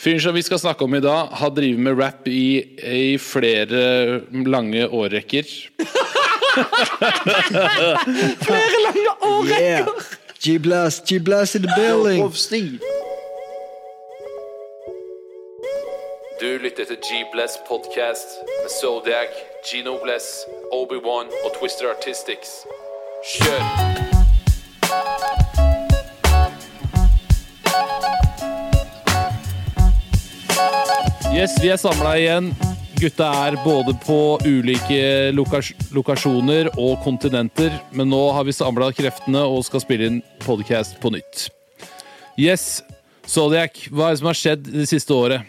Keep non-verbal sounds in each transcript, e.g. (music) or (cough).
Fyren som vi skal snakke om i dag, har drevet med rap i, i flere lange årrekker. (laughs) Flere lange årrekker! G-Blast, G-Blast in the building. Du lytter til G-blast Podcast med Zodiac, Gino Bless, Obi-Wan og Twister Artistics. Kjør! Yes, vi er samla igjen. Gutta er både på ulike lokas lokasjoner og kontinenter, men nå har vi samla kreftene og skal spille inn podcast på nytt. Yes, Zodiac, hva er det som har skjedd det siste året?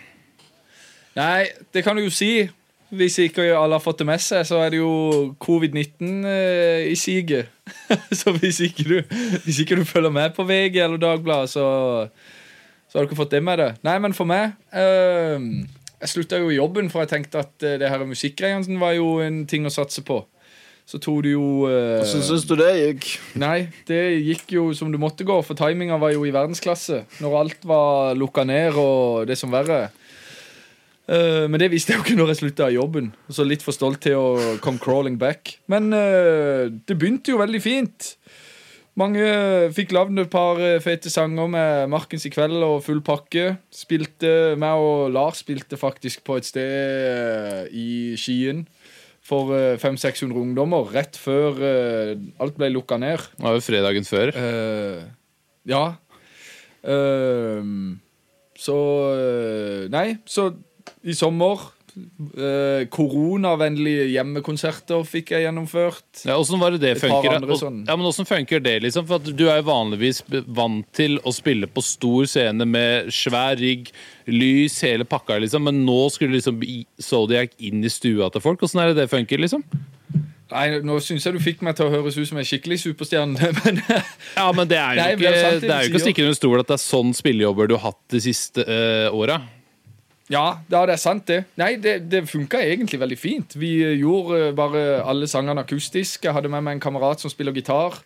Nei, det kan du jo si. Hvis ikke alle har fått det med seg, så er det jo covid-19 eh, i siget. (laughs) så hvis ikke, du, hvis ikke du følger med på VG eller Dagbladet, så, så har du ikke fått det med deg. Nei, men for meg eh, Jeg slutta jo i jobben, for jeg tenkte at eh, det her musikkgreiene var jo en ting å satse på. Så tok du jo Hvordan Hvordan syns du det gikk? Nei, det gikk jo som det måtte gå, for timinga var jo i verdensklasse. Når alt var lukka ned og det som verre. Uh, men det visste jeg jo ikke når jeg slutta i jobben. Så litt for stolt til å come crawling back. Men uh, det begynte jo veldig fint. Mange fikk lagd et par eh, fete sanger med Markens i kveld og full pakke. Spilte, meg og Lars spilte faktisk på et sted eh, i Skien for eh, 500-600 ungdommer rett før eh, alt ble lukka ned. Det var jo fredagen før. Uh, ja. Uh, så eh, Nei, så i sommer eh, Koronavennlige hjemmekonserter fikk jeg gjennomført. Ja, Åssen var det det funker? Ja, men hvordan funker det, liksom? For du er jo vanligvis vant til å spille på stor scene med svær rigg, lys, hele pakka, liksom. Men nå skulle liksom Zodiac inn i stua til folk. Åssen er det det funker, liksom? Nei, Nå syns jeg du fikk meg til å høres ut som en skikkelig superstjerne. (laughs) Men Ja, men det er jo Nei, ikke, det er jo ikke å stikke under stol at det er sånn spillejobber du har hatt de siste uh, åra. Ja, det er sant, det. Nei, det, det funka egentlig veldig fint. Vi eh, gjorde eh, bare alle sangene akustisk. Jeg hadde med meg en kamerat som spiller gitar.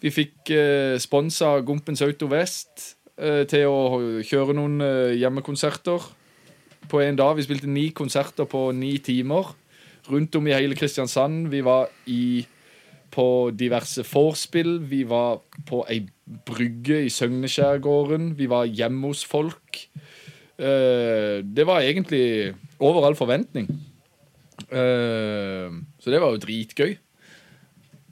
Vi fikk eh, sponsa Gompens Auto Vest eh, til å kjøre noen eh, hjemmekonserter på en dag. Vi spilte ni konserter på ni timer rundt om i hele Kristiansand. Vi var i på diverse vorspiel. Vi var på ei brygge i Søgneskjærgården. Vi var hjemme hos folk. Eh, det var egentlig over all forventning. Eh, så det var jo dritgøy.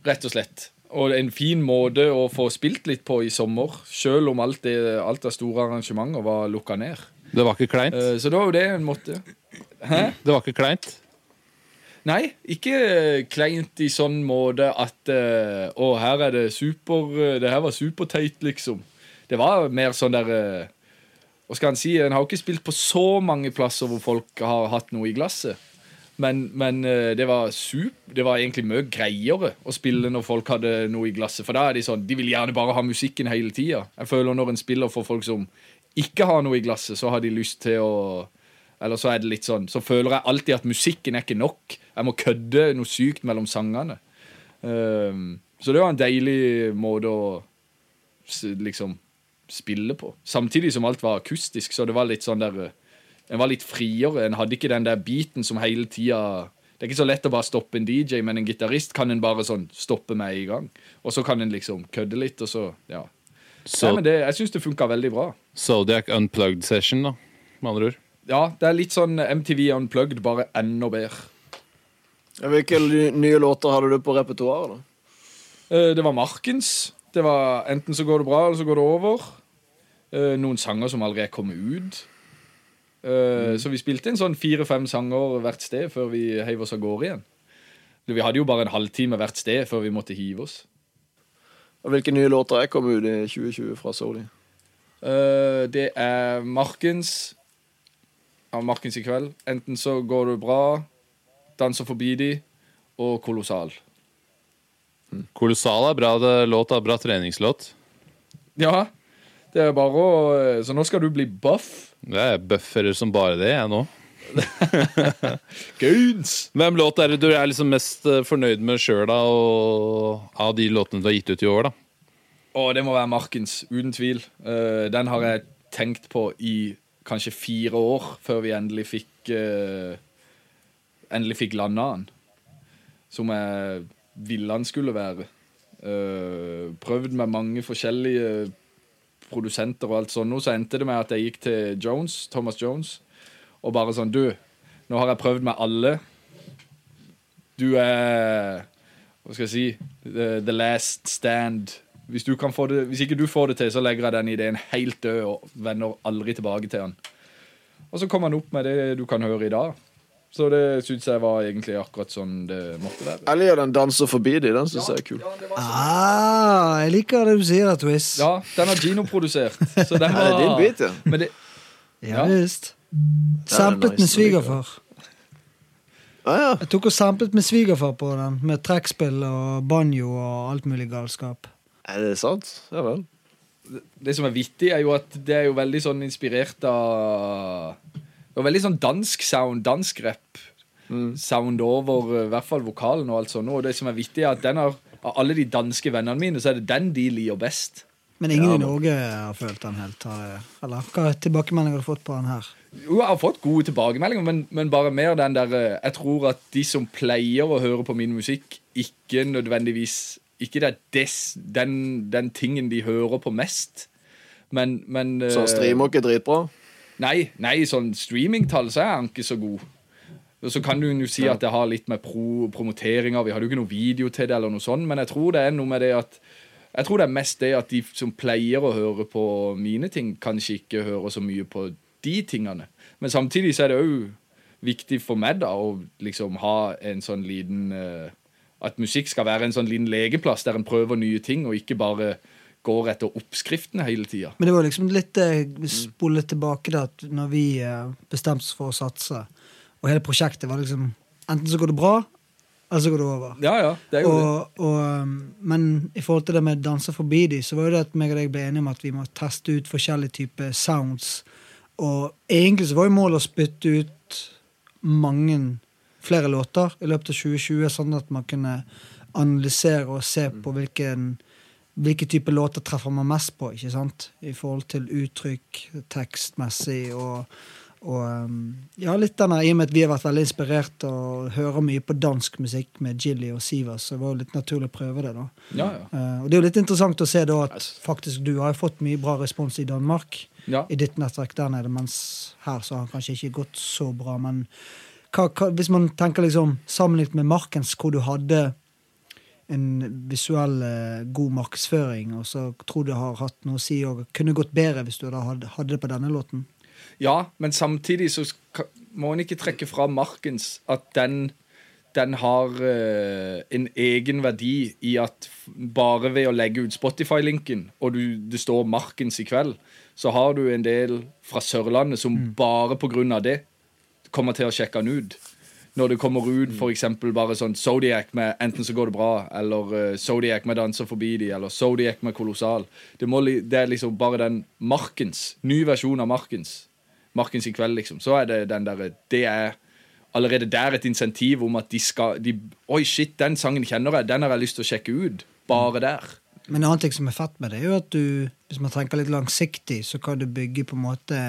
Rett og slett. Og en fin måte å få spilt litt på i sommer, selv om alt det, alt av store arrangementer var lukka ned. Det var ikke kleint? Eh, så det var jo det en måte. Hæ? Det var ikke kleint? Nei, ikke kleint i sånn måte at Å, her er det super Det her var superteit, liksom. Det var mer sånn der Hva skal en si? En har ikke spilt på så mange plasser hvor folk har hatt noe i glasset. Men, men eh, det var det var egentlig mye greiere å spille når folk hadde noe i glasset. For da er de sånn, de vil gjerne bare ha musikken hele tida. Jeg føler når en spiller for folk som ikke har noe i glasset, så har de lyst til å Eller så er det litt sånn Så føler jeg alltid at musikken er ikke nok. Jeg må kødde noe sykt mellom sangene. Um, så det var en deilig måte å liksom spille på. Samtidig som alt var akustisk, så det var litt sånn der eh, En var litt friere. En hadde ikke den der beaten som hele tida Det er ikke så lett å bare stoppe en DJ, men en gitarist kan en bare sånn stoppe med i gang. Og så kan en liksom kødde litt, og så Ja. Så, Nei, men det, jeg syns det funka veldig bra. Zodiac Unplugged Session, da, med andre ord. Ja, det er litt sånn MTV Unplugged, bare enda bedre. Hvilke nye låter hadde du på repertoaret? da? Eh, Det var Markens. Det var Enten så går det bra, eller så går det over. Uh, Noen sanger som er kommet ut. mm. Så vi spilte en sånn fire-fem sanger hvert sted før vi heiv oss av gårde igjen. Vi hadde jo bare en halvtime hvert sted før vi måtte hive oss. Og Hvilke nye låter er kommet ut i 2020 fra Soli? Uh, Det er Markens. Ja, Markens i kveld. Enten så går det bra, Danser forbi de, og Kolossal. Kolossal er bra det. Bra treningslåt. Ja, det er bare å Så nå skal du bli buff. Er bufferer som bare det, jeg nå. (laughs) Gauns! Hvem låt er det du er liksom mest eh, fornøyd med sjøl, av de låtene du har gitt ut i år, da? Å, det må være Markens, uten tvil. Uh, den har jeg tenkt på i kanskje fire år før vi endelig fikk uh, Endelig fikk landa den. Som jeg ville han skulle være. Uh, prøvd med mange forskjellige produsenter og alt sånt, nå, så endte det med at jeg gikk til Jones, Thomas Jones, og bare sånn Du, nå har jeg prøvd med alle. Du er Hva skal jeg si? The, the last stand. Hvis, det, hvis ikke du får det til, så legger jeg den ideen helt død og vender aldri tilbake til han. Og så kom han opp med det du kan høre i dag. Så det syns jeg var egentlig akkurat sånn det måtte være. Jeg liker den 'Danser forbi de'. Den syns jeg er kul. Ah, jeg liker det du sier, da, Twiz. Ja, den har Gino produsert. Så den (laughs) Er det din bit, ja? men det, Ja Ja. visst. Samplet nice, med svigerfar. Ah, ja. Jeg tok og samplet med svigerfar på den, med trekkspill og banjo og alt mulig galskap. Er det sant? Ja vel. det som er vittig, er jo at det er jo veldig sånn inspirert av Det var veldig sånn dansk sound, dansk rap. Sound over eh, i hvert fall vokalen og alt sånt. Og det som er vittig, er at den har, av alle de danske vennene mine, så er det den de liker best. Men ingen i Norge har følt den helt. Eller hva tilbakemeldinger har du fått på den her? Jo, jeg har fått gode tilbakemeldinger, men, men bare mer den der eh, Jeg tror at de som pleier å høre på min musikk, ikke nødvendigvis Ikke det er des, den, den tingen de hører på mest. Men, men Så eh, streamer ikke dritbra? Nei, nei, sånn streamingtall så er han ikke så god. Og så kan du jo si at det har litt med pro promoteringa Vi hadde jo ikke noe video til det, eller noe sånt, men jeg tror det er noe med det at Jeg tror det er mest det at de som pleier å høre på mine ting, kanskje ikke hører så mye på de tingene. Men samtidig så er det òg viktig for meg da å liksom ha en sånn liten eh, At musikk skal være en sånn liten legeplass der en prøver nye ting, og ikke bare går etter oppskriftene hele tida. Men det var liksom litt eh, spole tilbake da, at når vi eh, bestemte oss for å satse, og hele prosjektet var liksom Enten så går det bra, eller så går det over. Ja, ja, det er jo det. Og, og, um, men i forhold til det med danse forbi de, så var jo det at meg og deg ble enige om at vi må teste ut forskjellige typer sounds. Og egentlig så var jo målet å spytte ut mange flere låter i løpet av 2020, sånn at man kunne analysere og se på hvilken hvilke type låter treffer man mest på, ikke sant? I forhold til uttrykk, tekstmessig og, og um, Ja, litt denne, i og med at vi har vært veldig inspirert og hører mye på dansk musikk med Jilly og Sivas, så det var jo litt naturlig å prøve det, da. Ja, ja. Uh, og det er jo litt interessant å se da at faktisk du har fått mye bra respons i Danmark, Ja. i ditt nettverk der nede, mens her så har han kanskje ikke gått så bra, men hva, hva, hvis man tenker liksom sammenlignet med Markens, hvor du hadde en visuell eh, god markedsføring, og så tror du har hatt noe å si og kunne gått bedre hvis du hadde, hadde det på denne låten. Ja, men samtidig så må en ikke trekke fra Markens at den, den har eh, en egen verdi i at bare ved å legge ut Spotify-linken, og du, det står Markens i kveld, så har du en del fra Sørlandet som bare på grunn av det kommer til å sjekke den ut. Når det kommer ut for eksempel bare sånn Zodiac med 'Enten så går det bra', eller eh, Zodiac med 'Danser forbi de', eller Zodiac med 'Kolossal'. Det, må, det er liksom bare den Markens. Ny versjon av Markens. Markens i kveld, liksom. Så er det den derre Det er allerede der et insentiv om at de skal de, Oi, shit, den sangen kjenner jeg, den har jeg lyst til å sjekke ut. Bare der. Men en annen ting som er fett med det, er jo at du, hvis man tenker litt langsiktig, så kan du bygge på en måte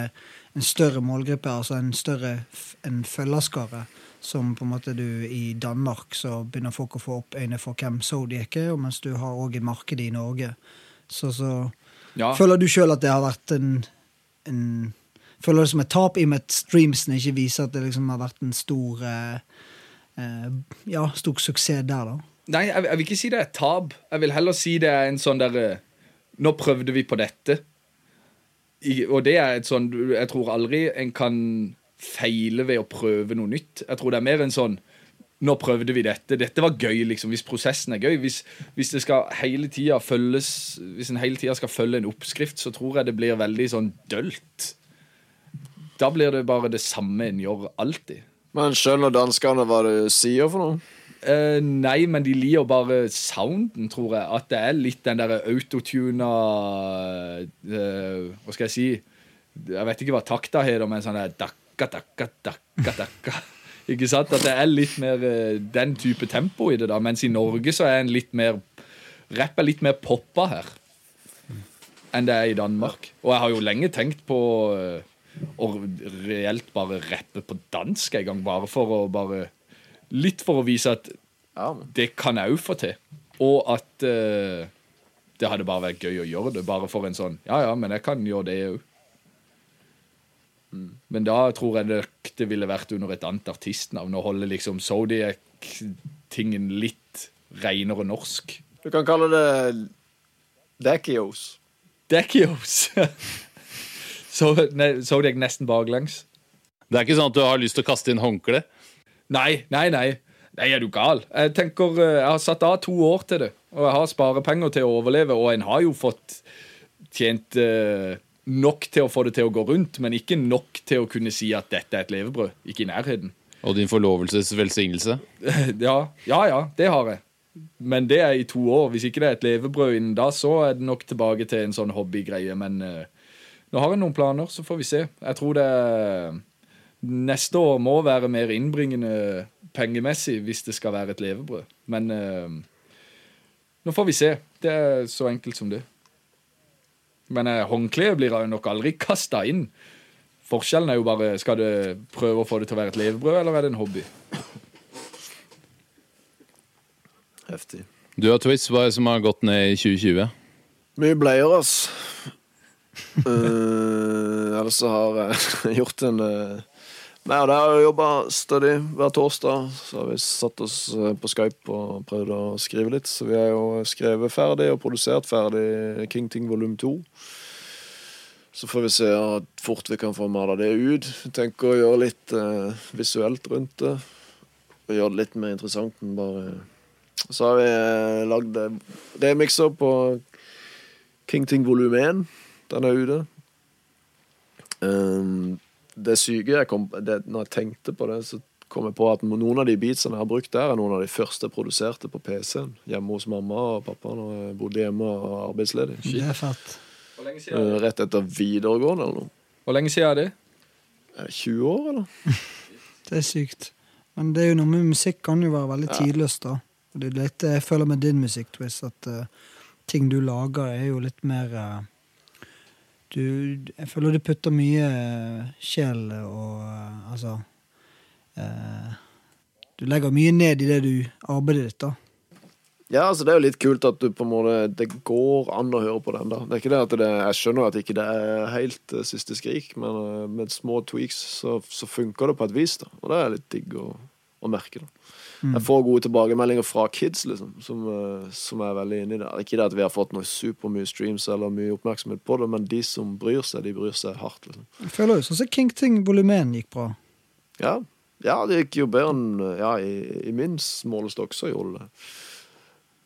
en større målgruppe, altså en større en følgerskare. Som på en måte du i Danmark, så begynner folk å få opp øynene for hvem Zodiac er, mens du har òg et marked i Norge. Så, så Ja. føler du sjøl at det har vært en, en Føler det som et tap i og med at streamsene ikke viser at det liksom har vært en stor eh, eh, Ja, stor suksess der, da. Nei, jeg, jeg vil ikke si det er et tap. Jeg vil heller si det er en sånn derre Nå prøvde vi på dette. I, og det er et sånn Jeg tror aldri en kan feile ved å prøve noe nytt. Jeg tror det er mer en sånn Nå prøvde vi dette. Dette var gøy, liksom. Hvis prosessen er gøy. Hvis, hvis det skal hele tida følges Hvis en hele tida skal følge en oppskrift, så tror jeg det blir veldig sånn dølt. Da blir det bare det samme en gjør alltid. Men skjønner danskene hva du sier for noe? Eh, nei, men de liker bare sounden, tror jeg. At det er litt den derre autotuna eh, Hva skal jeg si? Jeg vet ikke hva takta heter, men sånn der dakka, dakka, dakka, dakka. Ikke sant? At det er litt mer eh, den type tempo i det, da. Mens i Norge så er en litt mer Rapp er litt mer poppa her enn det er i Danmark. Og jeg har jo lenge tenkt på eh, å reelt bare rappe på dansk en gang, bare for å bare Litt for å vise at det kan jeg òg få til. Og at uh, det hadde bare vært gøy å gjøre det, bare for en sånn Ja, ja, men jeg kan gjøre det òg. Men da tror jeg nok det ville vært under et annet artistnavn, å holde liksom Zodiac-tingen litt reinere norsk. Du kan kalle det Dekios. Deckios! (laughs) Så, nei, Zodiac nesten baklengs. Det er ikke sånn at du har lyst til å kaste inn håndkle? Nei, nei, nei. Nei, er du gal? Jeg tenker, eh, jeg har satt av to år til det, og jeg har sparepenger til å overleve, og en har jo fått tjent eh, nok til å få det til å gå rundt, men ikke nok til å kunne si at dette er et levebrød. Ikke i nærheten. Og din forlovelses velsignelse? (laughs) Ja, ja, ja, det har jeg. Men det er i to år. Hvis ikke det er et levebrød innen da, så er det nok tilbake til en sånn hobbygreie. Men uh, nå har jeg noen planer, så får vi se. Jeg tror det neste år må være mer innbringende pengemessig hvis det skal være et levebrød. Men uh, nå får vi se. Det er så enkelt som det. Men eh, håndkleet blir jeg nok aldri kasta inn. Forskjellen er jo bare skal du prøve å få det til å være et levebrød, eller er det en hobby? Heftig. Du og Twist, hva er det som har gått ned i 2020? Mye bleier, ass. uh, (laughs) ellers så har jeg (laughs) gjort en uh, Nei, og der jobba stadig hver torsdag. Så har vi satt oss eh, på Skype og prøvd å skrive litt. Så vi har jo skrevet ferdig og produsert ferdig King Ting volum 2. Så får vi se hvor fort vi kan få mala det ut. Tenker å gjøre litt eh, visuelt rundt det. Og gjøre det litt mer interessant enn bare Så har vi eh, lagd remikser remixer på King Ting volum 1. Den er ute. Um, det syke jeg kom, det, Når jeg tenkte på det, så kom jeg på at noen av de beatsene jeg har brukt der, er noen av de første jeg produserte på PC-en. Hjemme hos mamma og pappa når jeg bodde hjemme og var arbeidsledig. Det er fett. Eh, Rett etter videregående eller noe. Hvor lenge siden er det? Er 20 år, eller? (laughs) Det er sykt. Men det er jo noe med musikk kan jo være veldig tidløst, da. Og det er litt, jeg føler med din musikk, Twist, at uh, ting du lager, er jo litt mer eh, du, Jeg føler du putter mye eh, sjel og eh, Altså eh, Du legger mye ned i det du arbeidet ditt, da. Ja, altså Det er jo litt kult at du på en måte det går an å høre på den. da Det er ikke det at det, Jeg skjønner at ikke det er helt eh, siste skrik, men med små tweaks så, så funker det på et vis. da Og det er litt digg å, å merke. da Jeg får gode tilbakemeldinger fra kids liksom som, eh, som er veldig inni det. Ikke det at vi har fått noe supermye streams eller mye oppmerksomhet på det, men de som bryr seg, de bryr seg hardt. liksom Jeg føler jo sånn som King Ting volumen gikk bra. Ja, ja det gikk jo bedre enn Ja, i, i min målestokk så gjorde det det.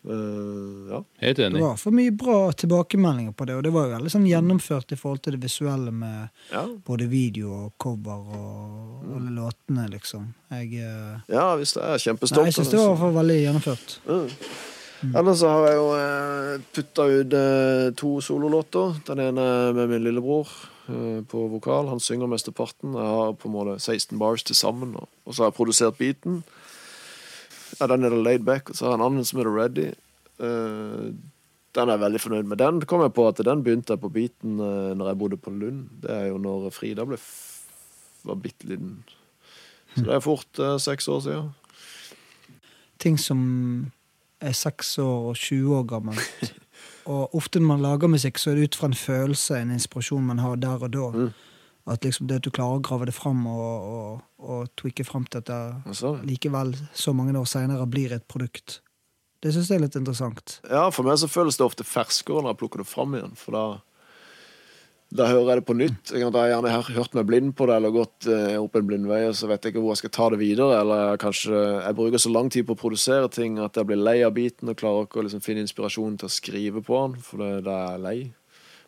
Eh, ja. Helt enig. Det var for mye bra tilbakemeldinger på det, og det var jo veldig sånn gjennomført i forhold til det visuelle med Ja. både video og cover og alle låtene, liksom. Jeg, uh, ja, hvis det er nei, jeg syns det var i hvert fall veldig gjennomført. Mm. Ellers så har jeg jo eh, putta ut to sololåter. Den ene med min lillebror på vokal. Han synger mesteparten. Jeg har på en måte 16 bars til sammen. Og, og så har jeg produsert beaten. Ja, den er det laid back. Og så har jeg en annen som heter Ready. Uh, den er jeg veldig fornøyd med. Den kom jeg på at den begynte jeg på beaten uh, når jeg bodde på Lund. Det er jo når Frida ble var bitte liten. Så det er fort uh, seks år siden. Ting som er seks år og 20 år gammelt. Og ofte når man lager musikk, så er det ut fra en følelse, en inspirasjon man har der og da. Mm. At liksom det at du klarer å grave det fram og, og, og tweake fram til at det likevel så mange år seinere blir et produkt. Det syns jeg er litt interessant. Ja, for meg så føles det ofte ferskere når jeg plukker det fram igjen. For da, da hører jeg det på nytt. Jeg har gjerne hørt meg blind på det, eller gått eh, opp en blindvei, og så vet jeg ikke hvor jeg skal ta det videre. Eller kanskje jeg bruker så lang tid på å produsere ting at jeg blir lei av biten og klarer ikke å liksom finne inspirasjon til å skrive på den, for det, da er jeg lei.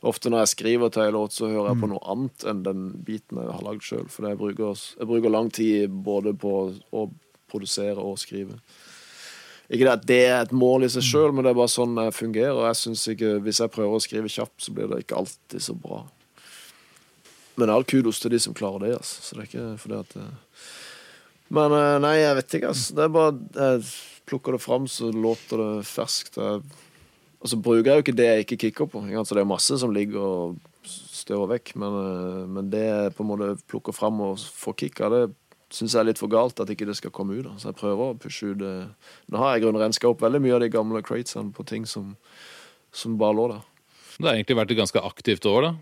Ofte når jeg skriver til en låt, så hører jeg på noe annet enn den biten jeg har lagd sjøl. For jeg bruker, jeg bruker lang tid både på å produsere og skrive. Ikke det at det er et mål i seg sjøl, men det er bare sånn jeg fungerer. Og jeg synes ikke, Hvis jeg prøver å skrive kjapt, så blir det ikke alltid så bra. Men all kudos til de som klarer det. Altså. Så det er ikke fordi at eh, Men eh, nei, jeg vet ikke. Altså. Det er bare Jeg plukker det fram, så låter det ferskt. Jeg, og så bruker jeg jo ikke det jeg ikke kicker på. Ikke sant? Så det er masse som ligger og støver vekk. Men, eh, men det jeg på en måte plukker fram og får kick av, det syns jeg er litt for galt at ikke det skal komme ut. Da. Så jeg prøver å pushe ut det. Nå har jeg i grunnen renska opp veldig mye av de gamle cratesene på ting som, som bare lå der. Det har egentlig vært et ganske aktivt år, da.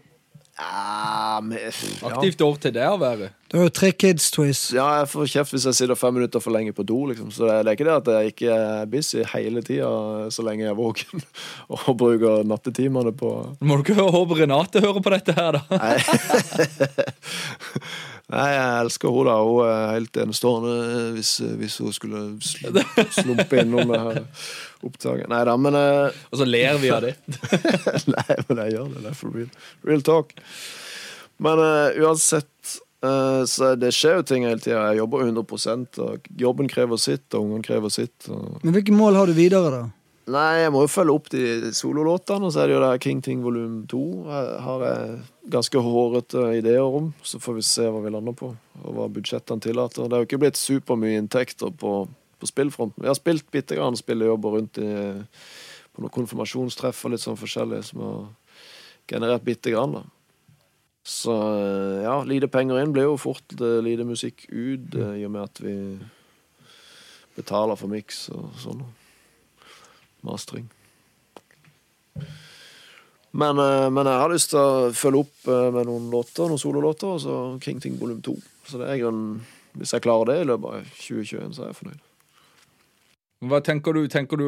Ja, men, ja. Aktivt år til det å være. Du har jo tre kids, Twiz. Ja, jeg får kjeft hvis jeg sitter fem minutter for lenge på do, liksom. Så det er ikke det at jeg ikke er busy hele tida så lenge jeg er våken (laughs) og bruker nattetimene på må du ikke håpe Renate hører på dette her, da. (laughs) Nei. Nei, jeg elsker henne, da. Hun er helt enestående hvis, hvis hun skulle sl slumpe innom det her opptaket. Nei da, men eh, Og så ler vi av det. (laughs) Nei, men jeg gjør det. Det er for real. Real talk. Men uh, uansett så det skjer jo ting hele tida. Jeg jobber 100 og jobben krever sitt, og ungene krever sitt. Og... Men hvilke mål har du videre, da? Nei, jeg må jo følge opp de sololåtene, og så er det jo det King Ting volum 2. Her har jeg ganske hårete ideer om, så får vi se hva vi lander på, og hva budsjettene tillater. Det er jo ikke blitt supermye inntekter på, på spillfronten. Vi har spilt bitte grann spillejobber rundt i, på noen konfirmasjonstreff og litt sånn forskjellig som har generert bitte grann, da. Så ja, lite penger inn blir jo fort eh, lite musikk ut, eh, i og med at vi betaler for miks og sånn. Mastring. Men, eh, men jeg har lyst til å følge opp eh, med noen låter, noen sololåter, og så King Ting volum 2. Så det er grunnen Hvis jeg klarer det i løpet av 2021, så er jeg fornøyd. Hva tenker du, tenker du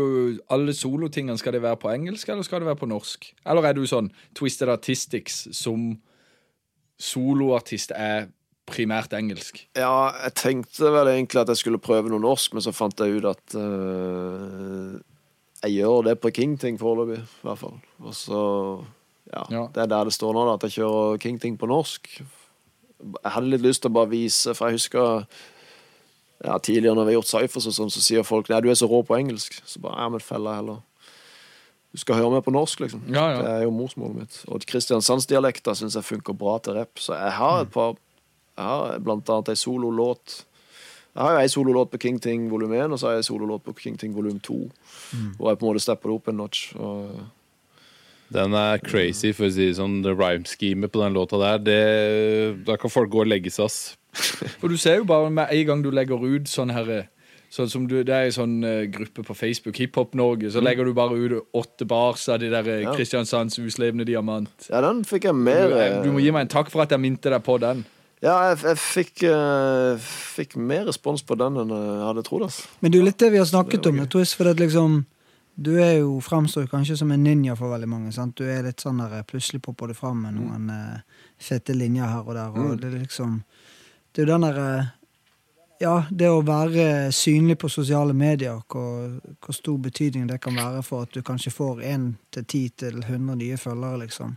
alle solotingene skal det være på engelsk, eller skal det være på norsk? Eller er du sånn Twisted Artistics som soloartist er primært engelsk? Ja, jeg tenkte vel egentlig at jeg skulle prøve noe norsk, men så fant jeg ut at uh, jeg gjør det på King Ting foreløpig, i hvert fall. Og så ja, Ja. Det er der det står nå, da, at jeg kjører King Ting på norsk. Jeg hadde litt lyst til å bare vise, for jeg husker ja, tidligere når vi har gjort cyphers og sånn, så sier folk nei, du er så rå på engelsk. Så bare ja, men fella heller. Du skal høre meg på norsk, liksom. Ja, ja. Det er jo morsmålet mitt. Og Kristiansandsdialekta syns jeg funker bra til rapp, så jeg har et par Jeg har blant annet ei sololåt. Jeg har jo ei sololåt på King Ting volum 1, og så har jeg ei sololåt på King Ting volum 2. Hvor jeg på en måte stepper det opp en notch. Og Den er crazy, for å si det sånn. Det rhyme scheme på den låta der, det, da kan folk gå og legge seg, ass. (laughs) For du ser jo bare med en gang du legger ut sånn her Sånn som du, Det er en sånn uh, gruppe på Facebook, Hiphop Norge, så legger du bare ut åtte bars av de der eh, Ja. Kristiansands uslevende diamant. ja, den fikk jeg Du, mer du, du må gi meg en takk for at jeg minte deg på den. Ja, jeg, jeg fikk, uh, fikk mer respons på den enn jeg hadde trodd. Altså. Men det er litt det vi har snakket om. var med Twist, for det liksom Du er jo fremstår kanskje som en ninja for veldig mange. sant? Du er litt sånn der Plutselig popper du fram med noen eh, fete linjer her og der. Og det er liksom Det er jo den derre ja, det å være synlig på sosiale medier, hvor, hvor stor betydning det kan være for at du kanskje får 1 til 10 til 100 nye følgere, liksom.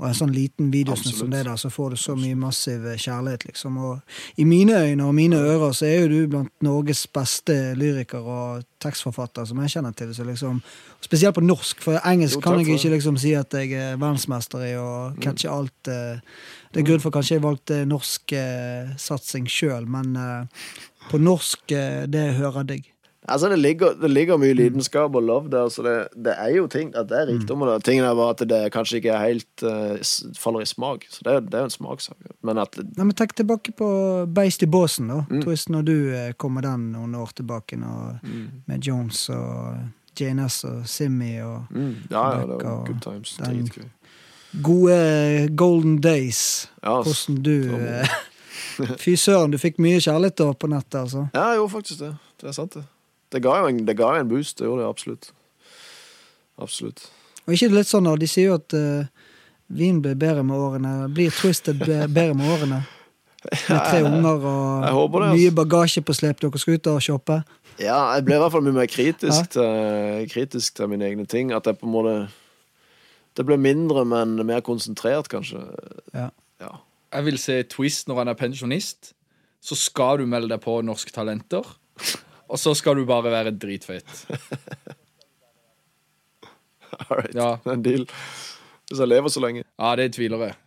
Og en sånn liten video som det der, så får du så mye massiv kjærlighet, liksom. Og i mine øyne og mine ører så er jo du blant Norges beste lyriker og tekstforfatter som jeg kjenner til. Så liksom, spesielt på norsk, for engelsk Jo, kan jeg ikke liksom si at jeg er verdensmester i å catche alt. eh. Det er grunn for kanskje jeg valgte norsk eh, satsing sjøl, men eh, på norsk, eh, det hører digg. Altså, det ligger, det ligger mye lidenskap og love der, så det, det er jo ting at det er rikdom. Mm. Tingen er bare at det kanskje ikke er helt uh, faller i smak. Så det, det er jo en smakssak. Men at Nei, men Tenk tilbake på Beist i båsen, da. Mm. Twist når du eh, kom med den noen år tilbake, og, med Jones og JNS og Simmy og mm, Ja, ja, det var good times. Dritgøy. gode eh, golden days. Ja. Hvordan du eh, (laughs) Fy søren, du fikk mye kjærlighet da på nettet, altså. Ja, jeg gjorde faktisk det. Det er sant, det. Det ga jo en, det ga jo en boost. Det gjorde det absolutt. Absolutt. Og ikke litt sånn, de sier jo at uh, vin blir bedre med årene. Blir Twisted bedre med årene? Med tre unger og jeg håper det, mye altså. bagasje på slep. Dere skal ut og shoppe. Ja, jeg ble i hvert fall mye mer kritisk, Ja. til, kritisk til mine egne ting. At jeg på en måte Det ble mindre, men mer konsentrert, kanskje. Ja. Ja. Jeg vil se Twist når han er pensjonist. Så skal du melde deg på Norske Talenter. Og så skal du bare være dritfeit. (laughs) All right. Ja. En deal. Hvis jeg lever så lenge. Ja, det tviler jeg.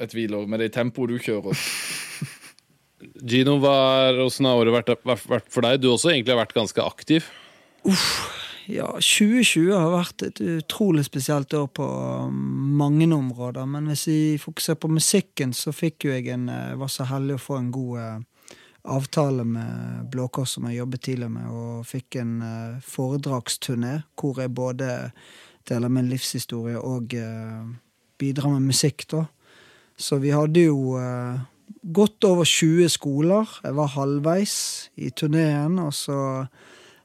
Jeg tviler med det tempoet du kjører. (laughs) Gino, er, har året vært, vært, for deg? Du også egentlig har vært ganske aktiv. Uff, Ja, 2020 har vært et utrolig spesielt år på mange områder. Men hvis vi fokuserer på musikken, så fikk jo jeg en eh, var så heldig å få en god eh, avtale med Blå Kors, som jeg jobbet tidligere med, og fikk en eh, foredragsturné hvor jeg både deler min livshistorie og eh, bidrar med musikk, da. Så vi hadde jo eh, godt over 20 skoler. Jeg var halvveis i turneen, og så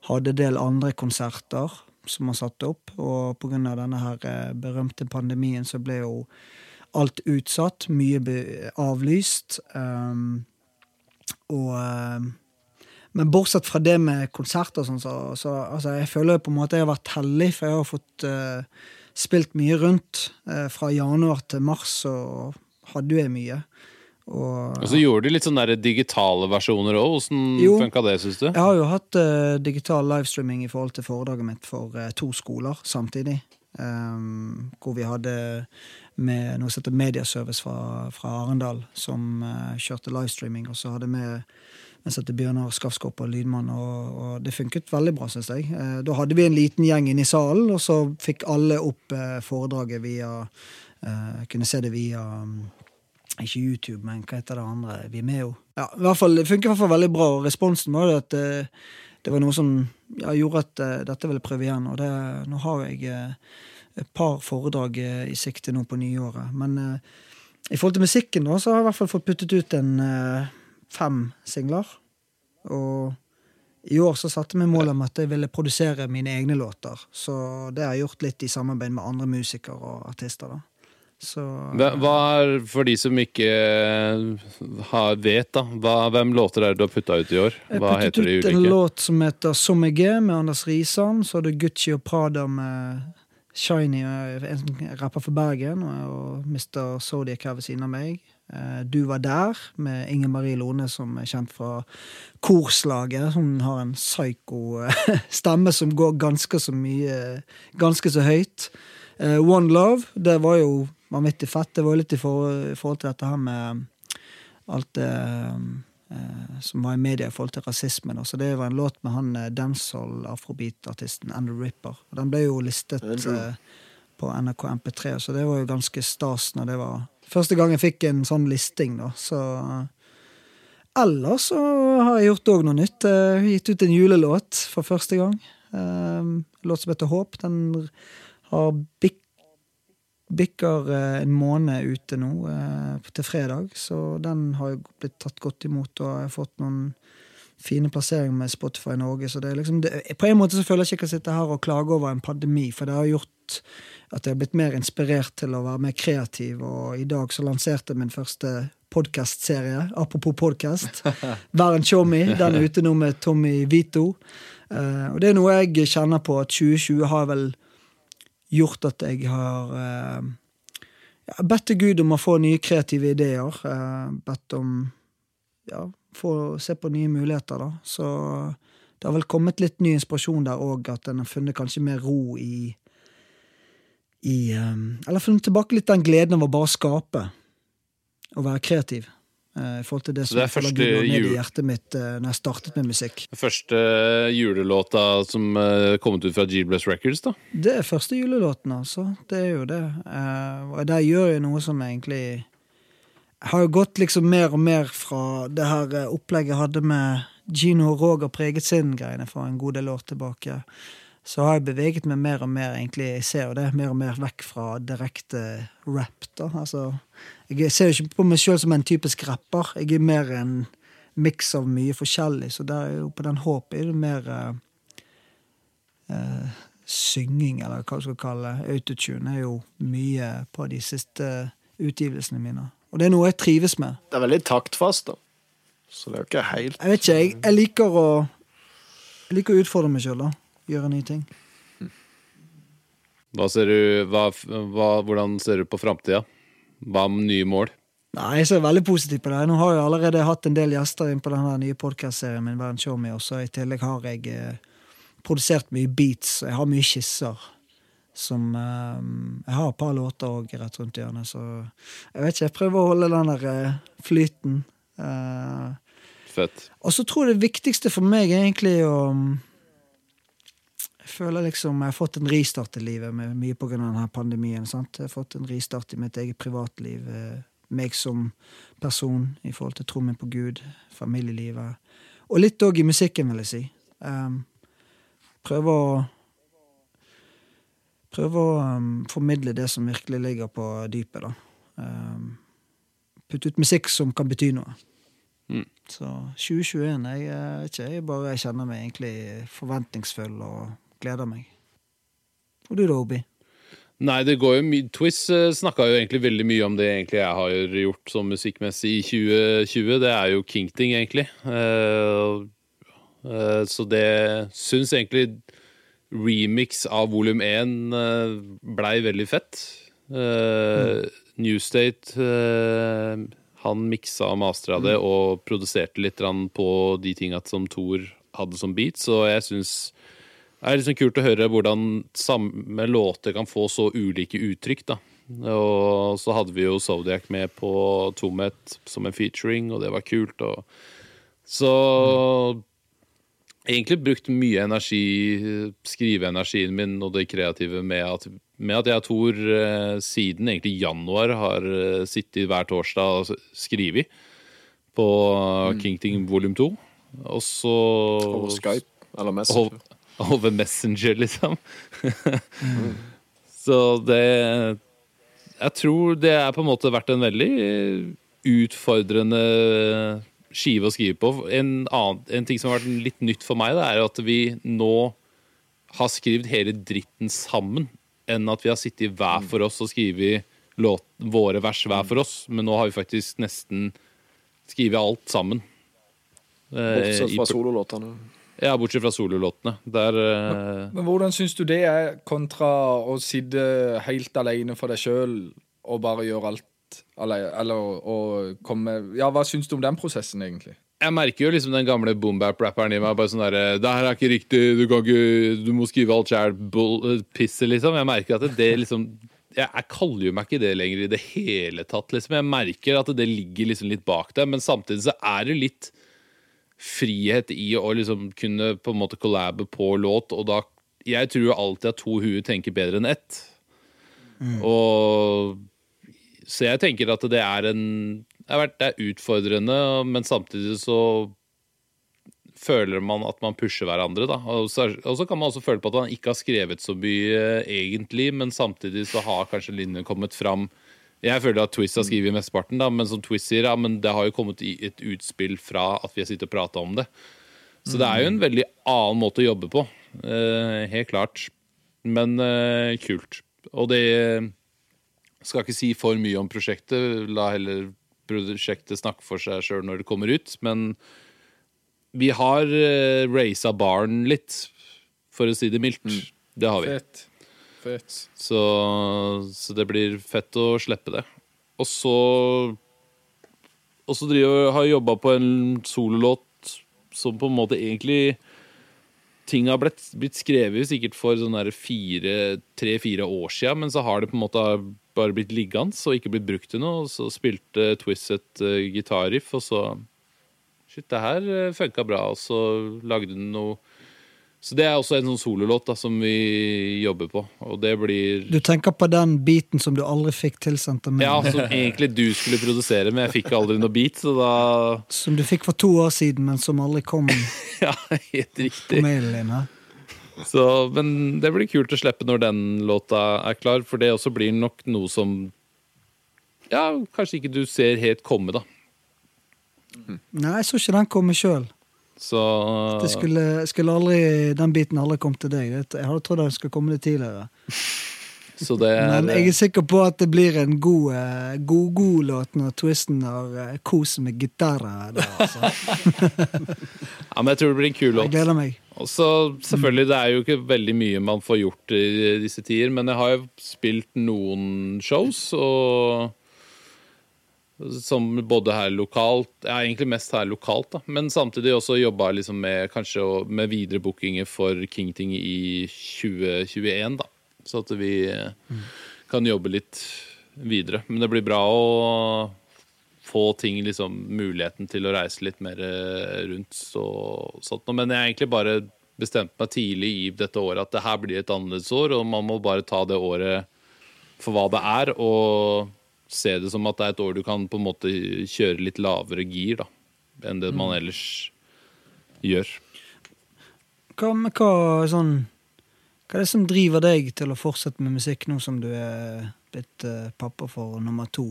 hadde en del andre konserter som man satte opp. Og pga. denne her berømte pandemien så ble jo alt utsatt. Mye avlyst. Um, og um, Men bortsett fra det med konserter og sånn, så, så altså, jeg føler på en måte jeg har vært heldig, for jeg har fått uh, spilt mye rundt. Uh, fra januar til mars så hadde jeg mye. Og Og så gjorde du litt sånne digitale versjoner òg. Jo. funka det, syns du? Jeg har jo hatt uh, digital livestreaming i forhold til foredraget mitt for eh, to skoler samtidig. Ehm, hvor vi hadde med noe som heter Mediaservice fra, fra Arendal, som uh, kjørte livestreaming. Og så hadde en som heter Bjørnar Skafskop og lydmann, og, og det funket veldig bra, syns jeg. Uh, da hadde vi en liten gjeng inne i salen, og så fikk alle opp uh, foredraget via Kunne se det via mm, ikke YouTube, men hva heter det andre? Vimeo. Ja, i hvert fall, Det funker i hvert fall veldig bra, og responsen var at eh, det var noe som ja, gjorde at uh, dette ville prøve igjen. Og det, nå har jeg uh, et par foredrag i sikte nå på nyåret. Men i forhold til musikken da, så har jeg i hvert fall fått puttet ut en fem singler. Og i år så satte jeg målet mål om at jeg ville produsere mine egne låter. Så det har jeg gjort litt i samarbeid med andre musikere og artister. da. Så Hva hva er, For de som ikke har, vet, da, hva, hvem låter er det du har putta ut i år? Jeg Hva puttet heter de ut en låt som heter Som jeg er, med Anders Risan. Så det Gucci og Prada med Shiny, eh, en som rapper for Bergen, og Mr. Zodiac her ved siden av meg. Eh, Du var der, med Inger Marie Lone, som er kjent fra korslaget. Hun har en psyko eh, (laughs) stemme som går ganske så mye Ganske så høyt. Eh, One Love, det var jo vanvittig fett. Det var litt i forhold til dette her med alt det eh, som var i media i forhold til rasisme. Også. Så det var en låt med han eh, dancehall afrobeat-artisten Andrew Ripper. Den ble jo listet eh, på NRK MP3, så det var jo ganske stas når det var Første gang jeg fikk en sånn listing, da. Så Ellers så har jeg gjort òg noe nytt. Jeg har gitt ut en julelåt for første gang. Eh, låt som heter Håp. Den har bik bikker eh, en måned ute nå, eh, til fredag. Så den har blitt tatt godt imot, og jeg har fått noen fine plasseringer med Spotify Norge. Så det er liksom, det, på en måte så føler jeg ikke jeg sitter her og klager over en pandemi, for det har gjort at jeg har blitt mer inspirert til å være mer kreativ. Og i dag så lanserte jeg min første podkastserie, apropos podkast. (laughs) Vær en showme. Den er ute nå med Tommy Vito. Uh, og det er noe jeg kjenner på, at 2020 har vel gjort at jeg har uh, ja, bedt til Gud om å få nye kreative ideer. Uh, bedt om ja, få se på nye muligheter, da. Så det har vel kommet litt ny inspirasjon der òg, at en har funnet kanskje mer ro i i um, Eller funnet tilbake litt den gleden av å bare skape. Og være kreativ. Uh, I forhold til det som det er første jul... i hjertet mitt uh, når jeg startet med musikk. Første julelåta som uh, kommet ut fra G-Bless Records, da? Det er første julelåten, altså. Det er jo det. Uh, og der gjør jeg noe som egentlig jeg har jo gått liksom mer og mer fra det her opplegget jeg hadde med Gino og Roger preget sin-greiene for en god del år tilbake så har jeg beveget meg mer og mer egentlig, jeg ser jo det, mer og mer vekk fra direkte rap. da, altså, Jeg ser jo ikke på meg sjøl som en typisk rapper. Jeg er mer en miks av mye forskjellig, så der er jo på den håpet er det mer uh, uh, synging, eller hva du skal kalle det. Autotune er jo mye på de siste utgivelsene mine. Og det er noe jeg trives med. Det er veldig taktfast, da. Så det er jo ikke helt Jeg vet ikke, jeg, jeg liker å Jeg liker å utfordre meg sjøl, da gjøre nye ting. Hva ser du, hva, hva, hvordan ser du på framtida? Hva med nye mål? Nei, Jeg ser veldig positivt på det. Nå har jeg allerede hatt en del gjester inn på denne nye podkastserien min. Verden Show Me, også. I tillegg har jeg eh, produsert mye beats, og jeg har mye skisser. Som eh, Jeg har et par låter òg rett rundt hjørnet, så jeg vet ikke. Jeg prøver å holde den der eh, flyten. Eh, Fett. Og så tror jeg det viktigste for meg er egentlig å jeg føler liksom jeg har fått en ristart i livet, med mye av denne pandemien. Sant? Jeg har fått en ristart i mitt eget privatliv. Eh, meg som person i forhold til troen min på Gud, familielivet. Og litt òg i musikken, vil jeg si. Um, prøve å Prøve å um, formidle det som virkelig ligger på dypet, da. Um, putte ut musikk som kan bety noe. Mm. Så 2021 jeg, jeg, ikke, jeg bare kjenner meg egentlig forventningsfull og gleder meg. Og du da, Obi? Nei, det går jo mye Twiz uh, eh, snakka jo egentlig veldig mye om det egentlig jeg har gjort som musikkmessig i 2020. Det er jo Kingting, egentlig. Uh, uh, så det syns egentlig remix av volum 1 uh, blei veldig fett. Uh, mm. New State han miksa og mastra det mm. og produserte litt på de tinga som Thor hadde som beat, så jeg syns det er liksom kult å høre hvordan samme låter kan få så ulike uttrykk. da. Og så hadde vi jo Zodiac med på Tomhet som en featuring, og det var kult. Og så mm. egentlig brukt mye energi, skriveenergien min og det kreative med at, med at jeg og Tor eh, siden egentlig januar har eh, sittet hver torsdag og skrevet på mm. King Ting volum 2. Og så Over Skype eller Messenger. Over Messenger, liksom. mm. (laughs) Så det Jeg tror det er på en måte vært en veldig utfordrende skive å skrive på. En, annen, en ting som har vært litt nytt for meg, det er at vi nå har skrevet hele dritten sammen, enn at vi har sittet hver for oss og skrevet våre vers hver for oss. Men nå har vi faktisk nesten skrevet alt sammen. Bortsett fra sololåtene. Ja, bortsett fra sololåtene. Der men, Men hvordan syns du det er kontra å sitte helt alene for deg sjøl og bare gjøre alt alene? Eller å komme Ja, hva syns du om den prosessen, egentlig? Jeg merker jo liksom den gamle boom-bap-rapperen i meg. Bare sånn der, 'Det her er ikke riktig. Du kan ikke Du må skrive alt sjæl. Pisset, liksom. Jeg merker at det liksom jeg, jeg, kaller jo meg ikke det lenger i det hele tatt. Liksom. Jeg merker at det ligger liksom litt bak det, men samtidig så er det litt frihet i å liksom kunne på en måte collabe på låt, og da Jeg tror alltid at to huer tenker bedre enn ett. Mm. Og Så jeg tenker at det er en Det er utfordrende, men samtidig så føler man at man pusher hverandre. Da. Og så, og så kan man også føle på at man ikke har skrevet så mye egentlig, men samtidig så har kanskje linjen kommet fram jeg føler at Twist har skrevet mesteparten, da, men som Twist sier, ja, men det har jo kommet i et utspill fra at vi har sittet og prata om det. Så det er jo en veldig annen måte å jobbe på. Eh, helt klart. Men eh, kult. Og det skal ikke si for mye om prosjektet. La heller prosjektet snakke for seg sjøl når det kommer ut. Men vi har uh, raisa baren litt, for å si det mildt. Det har vi. Fett. Fett. Så, så det blir fett å slippe det. Og så Og så driver, har jeg jobba på en sololåt som på en måte egentlig Ting har blitt, blitt skrevet sikkert for sånn tre-fire år siden, men så har det på en måte bare blitt liggende og ikke blitt brukt til noe. Og så spilte Twist et uh, gitarriff, og så Shit, det her uh, funka bra. Og så lagde den noe Så det er også en sånn sololåt som vi jobber på, og det blir Du tenker på den beaten som du aldri fikk tilsendt av meg? Ja, som egentlig du skulle produsere, men jeg fikk aldri noe beat, så da (laughs) Som du fikk for to år siden, men som aldri kom (laughs) Ja, helt på riktig. mailen din? Så, men det blir kult å slippe når den låta er klar, for det også blir nok noe som Ja, kanskje ikke du ser helt komme, da. Nei, jeg så ikke den komme sjøl. Så Det skulle, skulle aldri, den biten aldri kom til deg. Jeg hadde trodd den skulle komme litt tidligere. Så det er Men jeg er sikker på at det blir en god, eh, god, god låt når Twisten har kos med gitarer. Altså. (laughs) Ja, men jeg tror det blir en kul Jeg låt. gleder meg. Og så selvfølgelig, det er jo ikke veldig mye man får gjort i disse tider, men jeg har jo spilt noen shows, og som både her lokalt Ja, egentlig mest her lokalt, da. Men samtidig også jobba liksom med kanskje med videre bookinger for Kingting i 2021, da. Så at vi eh, kan jobbe litt videre. Men det blir bra å få ting, liksom muligheten til å reise litt mer eh, rundt og sånt noe. Men jeg har egentlig bare bestemt meg tidlig i dette året at det her blir et annerledes år, og man må bare ta det året for hva det er, og se det som at det er et år du kan på en måte kjøre litt lavere gir da, enn det man ellers gjør. Hva, hva, sånn, hva er det som driver deg til å fortsette med musikk nå som du er blitt uh, pappa for nummer to?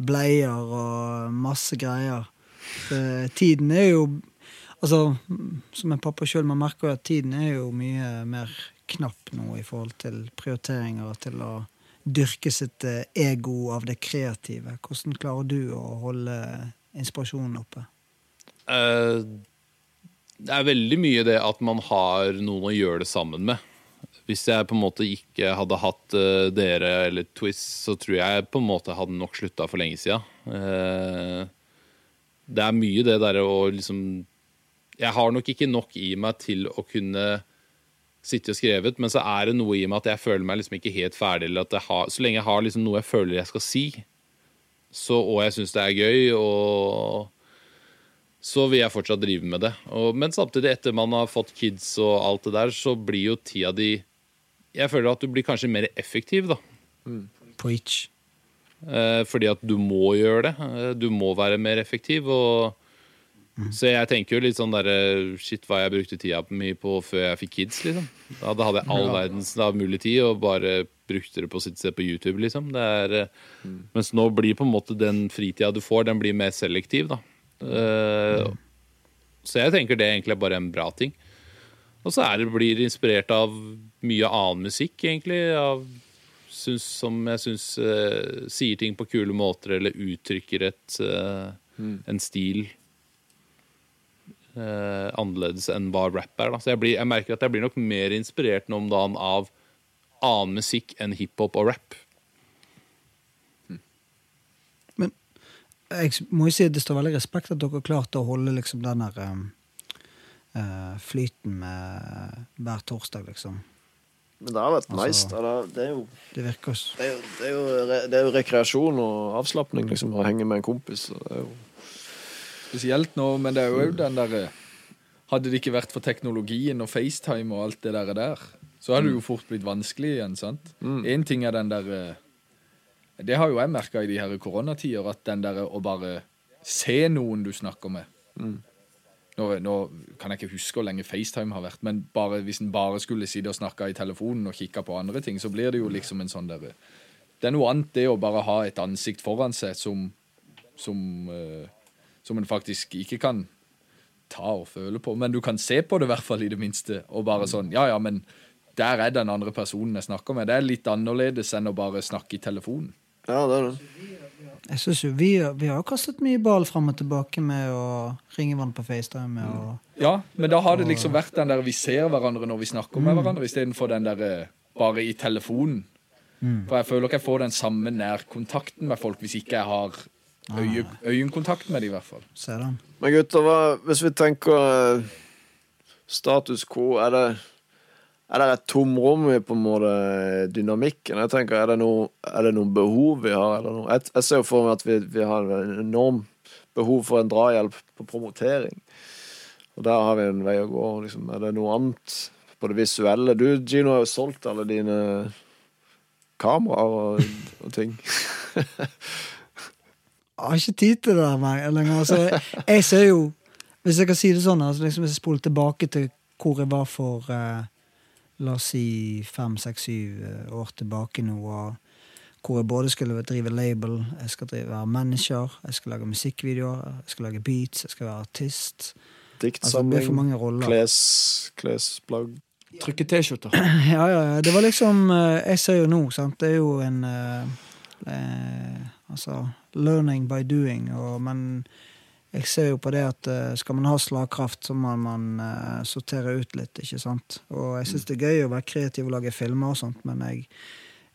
Bleier og masse greier. Uh, tiden er jo Altså, som en pappa sjøl, man merker jo at tiden er jo mye mer knapp nå i forhold til prioriteringer og til å dyrke sitt eh, ego av det kreative. Hvordan klarer du å holde inspirasjonen oppe? Uh, det er veldig mye det at man har noen å gjøre det sammen med. Hvis jeg på en måte ikke hadde hatt uh, dere eller Twist, så tror jeg på en måte hadde nok slutta for lenge sida. det er mye det derre å liksom Jeg har nok ikke nok i meg til å kunne sitte og skrevet, men så er det noe i meg at jeg føler meg liksom ikke helt ferdig. Eller at jeg har, så lenge jeg har liksom noe jeg føler jeg skal si, så, og jeg syns det er gøy, og så vil jeg fortsatt drive med det. Og, men samtidig, etter man har fått kids og alt det der, så blir jo tida di Jeg føler at du blir kanskje mer effektiv, da. Preach. Eh, fordi at du må gjøre det. Eh, Du må være mer effektiv. Og, Så jeg tenker jo litt sånn derre Shit, hva jeg brukte tida mi på før jeg fikk kids, liksom. Da hadde jeg all verdens da, mulig tid og bare brukte det på å sitte på YouTube, liksom. Det er, mm. Mens nå blir på en måte den fritida du får, den blir mer selektiv, da. Mm. Så jeg tenker det egentlig er bare en bra ting. Og så er det, blir det inspirert av mye annen musikk, egentlig. Av, syns, som jeg syns uh, sier ting på kule måter, eller uttrykker et, eh, en stil eh, annerledes enn hva rap er. Da. Så jeg, blir, jeg merker at jeg blir nok mer inspirert nå om dagen av annen musikk enn hiphop og rap. Men jeg må jo si at det står veldig respekt at dere klarte å holde liksom den der um, eh, flyten med hver torsdag, liksom. Men det har vært Altså- nice. Det er, det er jo Det virker det er, jo, det, er jo, re- det er jo rekreasjon og avslapning, liksom, å henge med en kompis. Så det er jo Spesielt nå, men det er jo den derre Hadde det ikke vært for teknologien og FaceTime og alt det der, der så hadde det jo fort blitt vanskelig igjen, sant? Én ting er den derre Det har jo jeg merka i de her koronatider, at den derre å bare se noen du snakker med. Nå, nå kan jeg ikke huske hvor lenge FaceTime har vært, men bare, hvis en bare skulle sitte og snakke i telefonen og kikke på andre ting, så blir det jo liksom en sånn derre Det er noe annet det å bare ha et ansikt foran seg som som, eh, som en faktisk ikke kan ta og føle på. Men du kan se på det, i hvert fall, i det minste. Og bare sånn Ja, ja, men der er den andre personen jeg snakker med. Det er litt annerledes enn å bare snakke i telefonen. Ja, det er det. Jeg synes jo vi, vi har jo kastet mye ball fram og tilbake med å ringe hverandre på FaceTime. Og, Ja, men da har det liksom vært den der vi ser hverandre når vi snakker med hverandre, istedenfor den der eh, bare i telefonen. For jeg føler ikke jeg får den samme nærkontakten med folk hvis ikke jeg har øye, øyekontakt med dem, i hvert fall. Men gutter, hva, hvis vi tenker eh, status quo, er det er det et tomrom i på en måte dynamikken? Jeg tenker, Er det, noe, er det noen behov vi har? Eller noe? Jeg, jeg ser jo for meg at vi, vi har en enorm behov for en drahjelp på promotering. Og der har vi en vei å gå. Liksom. Er det noe annet på det visuelle? Du, Gino, har jo solgt alle dine kameraer og, og ting. (laughs) Har ikke tid til det der mer lenger. Altså, jeg ser jo Hvis jeg kan si det sånn, altså, liksom, hvis jeg spoler tilbake til hvor jeg var for eh, La oss si fem, seks, syv eh, år tilbake nå. Og hvor jeg både skulle drive label, jeg skal drive, være manager, jeg skal lage musikkvideoer, jeg skal lage beats, jeg skal være artist. Altså, Diktsamling, altså, kles, klesplagg. Trykke T-skjorter. (clears throat) Ja, ja, ja. Det var liksom eh, Jeg ser jo nå, sant. Det er jo en eh, eh, Altså learning by doing. Og, men jeg ser jo på det at eh, skal man ha slagkraft, så må man uh, sortere ut litt, ikke sant. Og jeg syns det er gøy å være kreativ og lage filmer og sånt, men jeg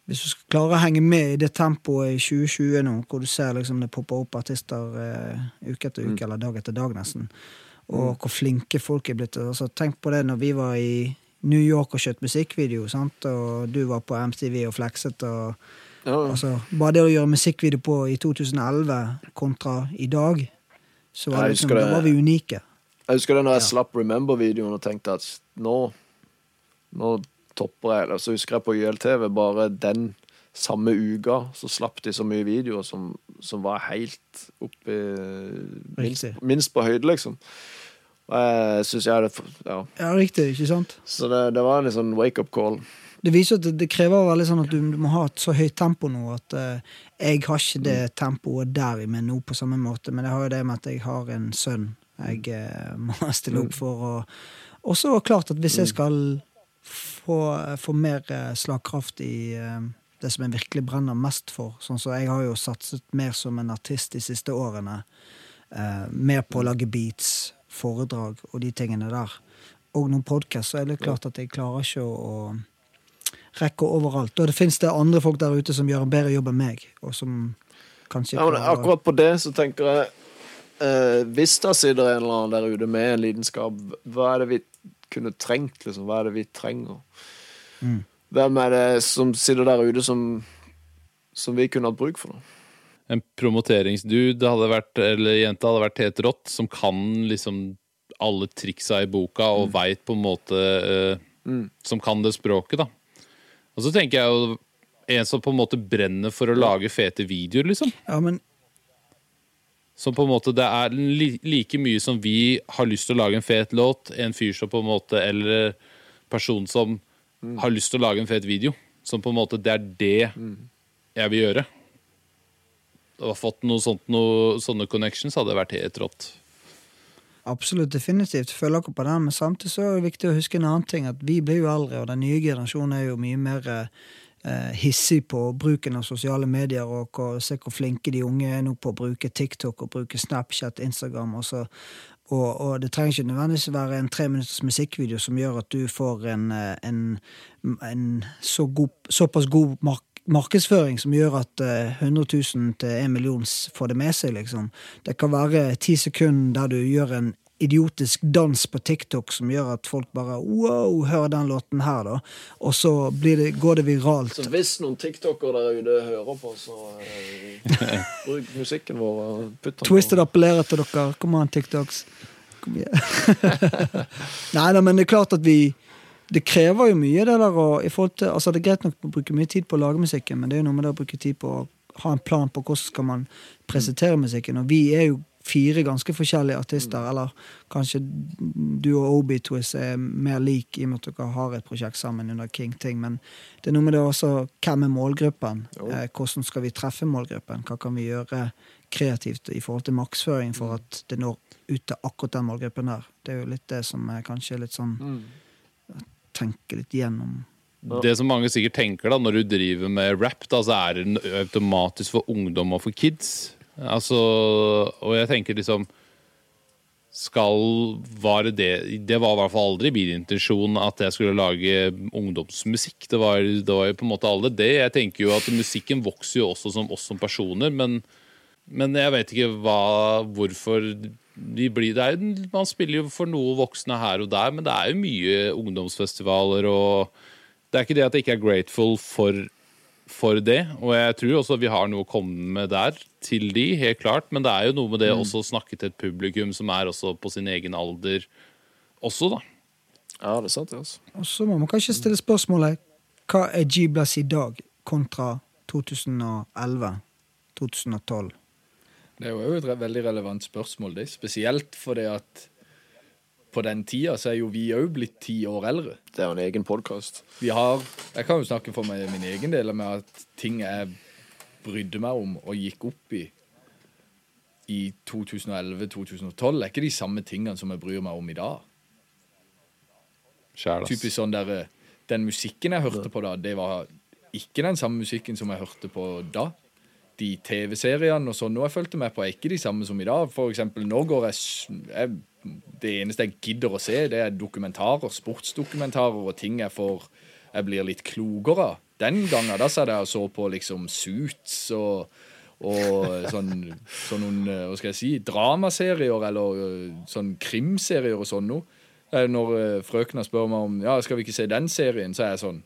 hvis du skal klare å henge med i det tempoet i 2020 nå, hvor du ser liksom det popper opp artister eh, uke etter uke, eller dag etter dag nesten, og hvor flinke folk er blitt altså, Tenk på det når vi var i New York og skjøt musikkvideo, sant? og du var på MTV og flekset. og. Altså, Bare det å gjøre musikkvideo på i 2011 kontra i dag, så var, det liksom, husker da var vi unike. Jeg husker det når jeg Ja. slapp Remember-videoen og tenkte at nå Nå topper jeg. Så husker jeg på YLTV bare den samme uka så slapp de så mye videoer som, som var helt oppi minst, minst på høyde, liksom. Og jeg syns jeg hadde Ja. Ja, riktig, ikke sant? Så det, det var en sånn wake-up call. Det viser at det, krever veldig sånn at du, du må ha et så høyt tempo nå at uh, jeg har ikke det tempoet der i meg nå på samme måte, men det har jo det med at jeg har en sønn jeg uh, må (laughs) stille opp for. Og, og så klart at hvis jeg skal få, få mer uh, slagkraft i det som jeg virkelig brenner mest for, sånn så jeg har jo satset mer som en artist de siste årene, mer på å lage beats, foredrag og de tingene der. Og noen podkast, så er det klart at jeg klarer ikke å, å rekke overalt. Og det fins det andre folk der ute som gjør en bedre jobb enn meg, og som kanskje Ja, men akkurat på det så tenker jeg eh, Hvis det sitter en eller annen der ute med en lidenskap, hva er det vi kunne trengt, liksom? Hva er det vi trenger? Mm. Hvem er det som sitter der ute som, som vi kunne hatt bruk for? Da? En promoteringsdude hadde vært, eller jente hadde vært helt rått, som kan liksom alle triksa i boka og veit på en måte eh, Som kan det språket, da. Og så tenker jeg jo en som på en måte brenner for å lage fete videoer, liksom. Ja, men Som på en måte det er like mye som vi har lyst til å lage en fet låt, en fyr som på en måte Eller person som har lyst til å lage en fet video. Som på en måte Det er det jeg vil gjøre. Og fått noe sånt, noe, sånne connections hadde vært helt rått. Absolutt, definitivt. Følger dere på den, men samtidig så er det viktig å huske en annen ting. At vi blir jo eldre, og den nye generasjonen er jo mye mer eh, hissig på bruken av sosiale medier, og hvor, se hvor flinke de unge er nå på å bruke TikTok og bruke Snapchat, Instagram. Og, så, og, og det trenger ikke nødvendigvis være en tre minutters musikkvideo som gjør at du får en, eh, en, en så god, såpass god mark markedsføring som gjør at eh, 100 000 til 1 million får det med seg, liksom. Det kan være ti sekunder der du gjør en idiotisk dans på TikTok som gjør at folk bare wow, hør den låten her, da. Og så blir det, går det viralt. Så hvis noen tiktokere der ute hører på, så eh, bruk musikken vår og putt den Twisted appellerer til dere. Kom an, TikToks. Kom igjen. (laughs) Nei da, men det er klart at vi Det krever jo mye, det der og i forhold til, altså Det er greit nok å bruke mye tid på å lage musikken, men det er jo noe med det å bruke tid på å ha en plan på hvordan skal man presentere musikken. Og vi er jo fire ganske forskjellige artister. Mm. Eller kanskje du og Obi Twist er mer lik i og med at dere har et prosjekt sammen under King Ting. Men det er noe med det også hvem er målgruppen? Eh, hvordan skal vi treffe målgruppen? Hva kan vi gjøre kreativt i forhold til maksføring Mm. for at det når ut til akkurat den målgruppen der? Det er jo litt det som er kanskje litt sånn Mm. Tenke litt gjennom. Det som mange sikkert tenker da, når du driver med rap, da, så er det automatisk for ungdom og for kids. Altså, og jeg tenker liksom Skal Var det det Det var i hvert fall aldri min intensjon at jeg skulle lage ungdomsmusikk. Det var, det var jo på en måte aldri det. Jeg tenker jo at musikken vokser jo også som oss som personer, men, men jeg vet ikke hva, hvorfor de blir det er, jo- Man spiller jo for noe voksne her og der, men det er jo mye ungdomsfestivaler og Det er ikke det at jeg ikke er grateful for, for det, og jeg tror også vi har noe å komme med der til de, helt klart, men det er jo noe med det også å snakke til et publikum som er også på sin egen alder også, da. Ja, det er sant, det, altså. Og så må man kanskje stille spørsmålet hva er G-Blass i dag kontra 2011? 2012? Det er jo et veldig relevant spørsmål, det. Spesielt fordi at på den tida så er jo vi òg blitt ti år eldre. Det er jo en egen podkast. Vi har Jeg kan jo snakke for meg, min egen del med at ting jeg brydde meg om og gikk opp i i 2011-2012, er ikke de samme tingene som jeg bryr meg om i dag. Kjæles. Typisk sånn der eh, Den musikken jeg hørte på da, det var ikke den samme musikken som jeg hørte på da. De TV-seriene og sånn nå jeg fulgte med på, er ikke de samme som i dag. For eksempel, nå går jeg, jeg Det eneste jeg gidder å se, det er dokumentarer, sportsdokumentarer og ting jeg får Jeg blir litt klokere av. Den gangen da satt jeg og så på liksom Suits og og sånn, sånn noen, eh, hva skal jeg si, dramaserier eller eh, sånn krimserier og sånn noe. Eh, Når frøkna spør meg om ja, skal vi ikke se den serien, så er jeg sånn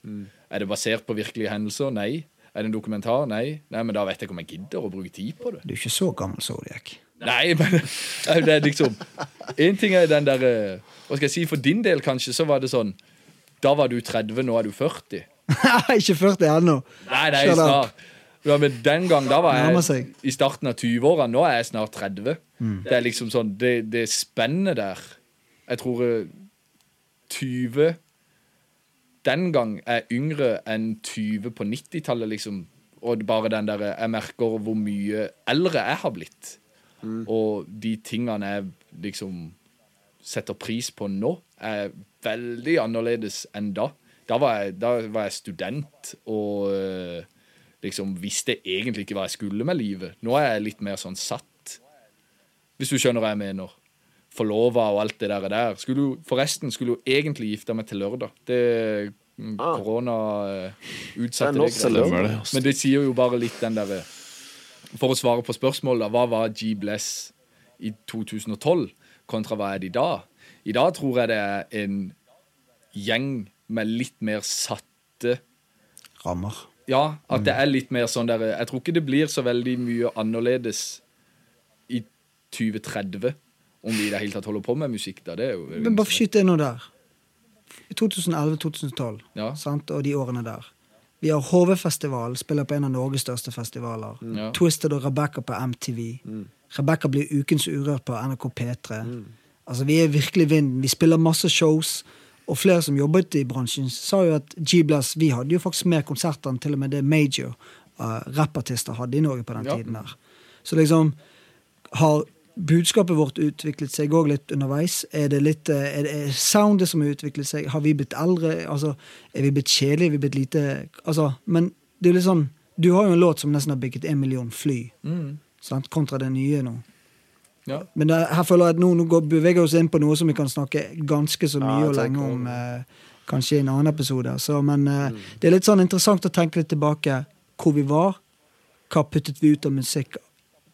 Er det basert på virkelige hendelser? Nei. Er det en dokumentar? Nei. Nei, Men da vet jeg ikke om jeg gidder å bruke tid på det. Du er ikke så gammel, Zodiac. Nei, (laughs) men det er liksom En ting er den der eh, Hva skal jeg si, for din del kanskje, så var det sånn Da var du 30, nå er du 40. (laughs) ikke 40 ennå. Nei, nei, snart. Ja, men den gang, da var jeg i starten av 20-åra. Nå er jeg snart 30. Det er liksom sånn Det, det spennet der Jeg tror eh, 20 Den gang er yngre enn 20 på 90-tallet, liksom. Og bare den der Jeg merker hvor mye eldre jeg har blitt. Og de tingene jeg liksom setter pris på nå, er veldig annerledes enn da. Da var jeg, da var jeg student og eh, liksom visste egentlig ikke hva jeg skulle med livet. Nå er jeg litt mer sånn satt, hvis du skjønner hva jeg mener. Forlova og alt det der. der. Skulle jo, forresten skulle jo egentlig gifte meg til lørdag. Det mm, Ah. Korona uh, utsatte det. greit. det. Men det sier jo bare litt den derre For å svare på spørsmålet, hva var G-Bless i 2012 kontra hva er det i dag? I dag tror jeg det er en gjeng med litt mer satte Rammer. Ja, at det er litt mer sånn der Jeg tror ikke det blir så veldig mye annerledes i 2030 om vi i det hele tatt holder på med musikk da. Det er jo Men bare skyt det nå der. I 2011-2012, Ja. sant, og de årene der. Vi har HV-festival, spiller på en av Norges største festivaler. Ja. Twisted og Rebecca på MTV. Rebecca blir Ukens Urørt på NRK P3. Altså, vi er virkelig vinden. Vi spiller masse shows. Og flere som jobbet i bransjen, sa jo at G-Blast Vi hadde jo faktisk mer konserter enn til og med det major uh, rappartister hadde i Norge på den Ja. tiden der. Så liksom har budskapet vårt utviklet seg òg litt underveis? Er det litt eh, er det er soundet som har utviklet seg? Har vi blitt eldre? Altså, er vi blitt kjedelige? Er vi blitt lite Altså, men det er litt sånn Du har jo en låt som nesten har bygget en million fly, sant? kontra det nye nå. Ja. Men det, her føler jeg at nå, nå går, beveger vi oss inn på noe som vi kan snakke ganske så Ja, mye og lenge om. Eh, kanskje i en annen episode. Så, men eh, det er litt sånn interessant å tenke litt tilbake hvor vi var. Hva puttet vi ut av musikk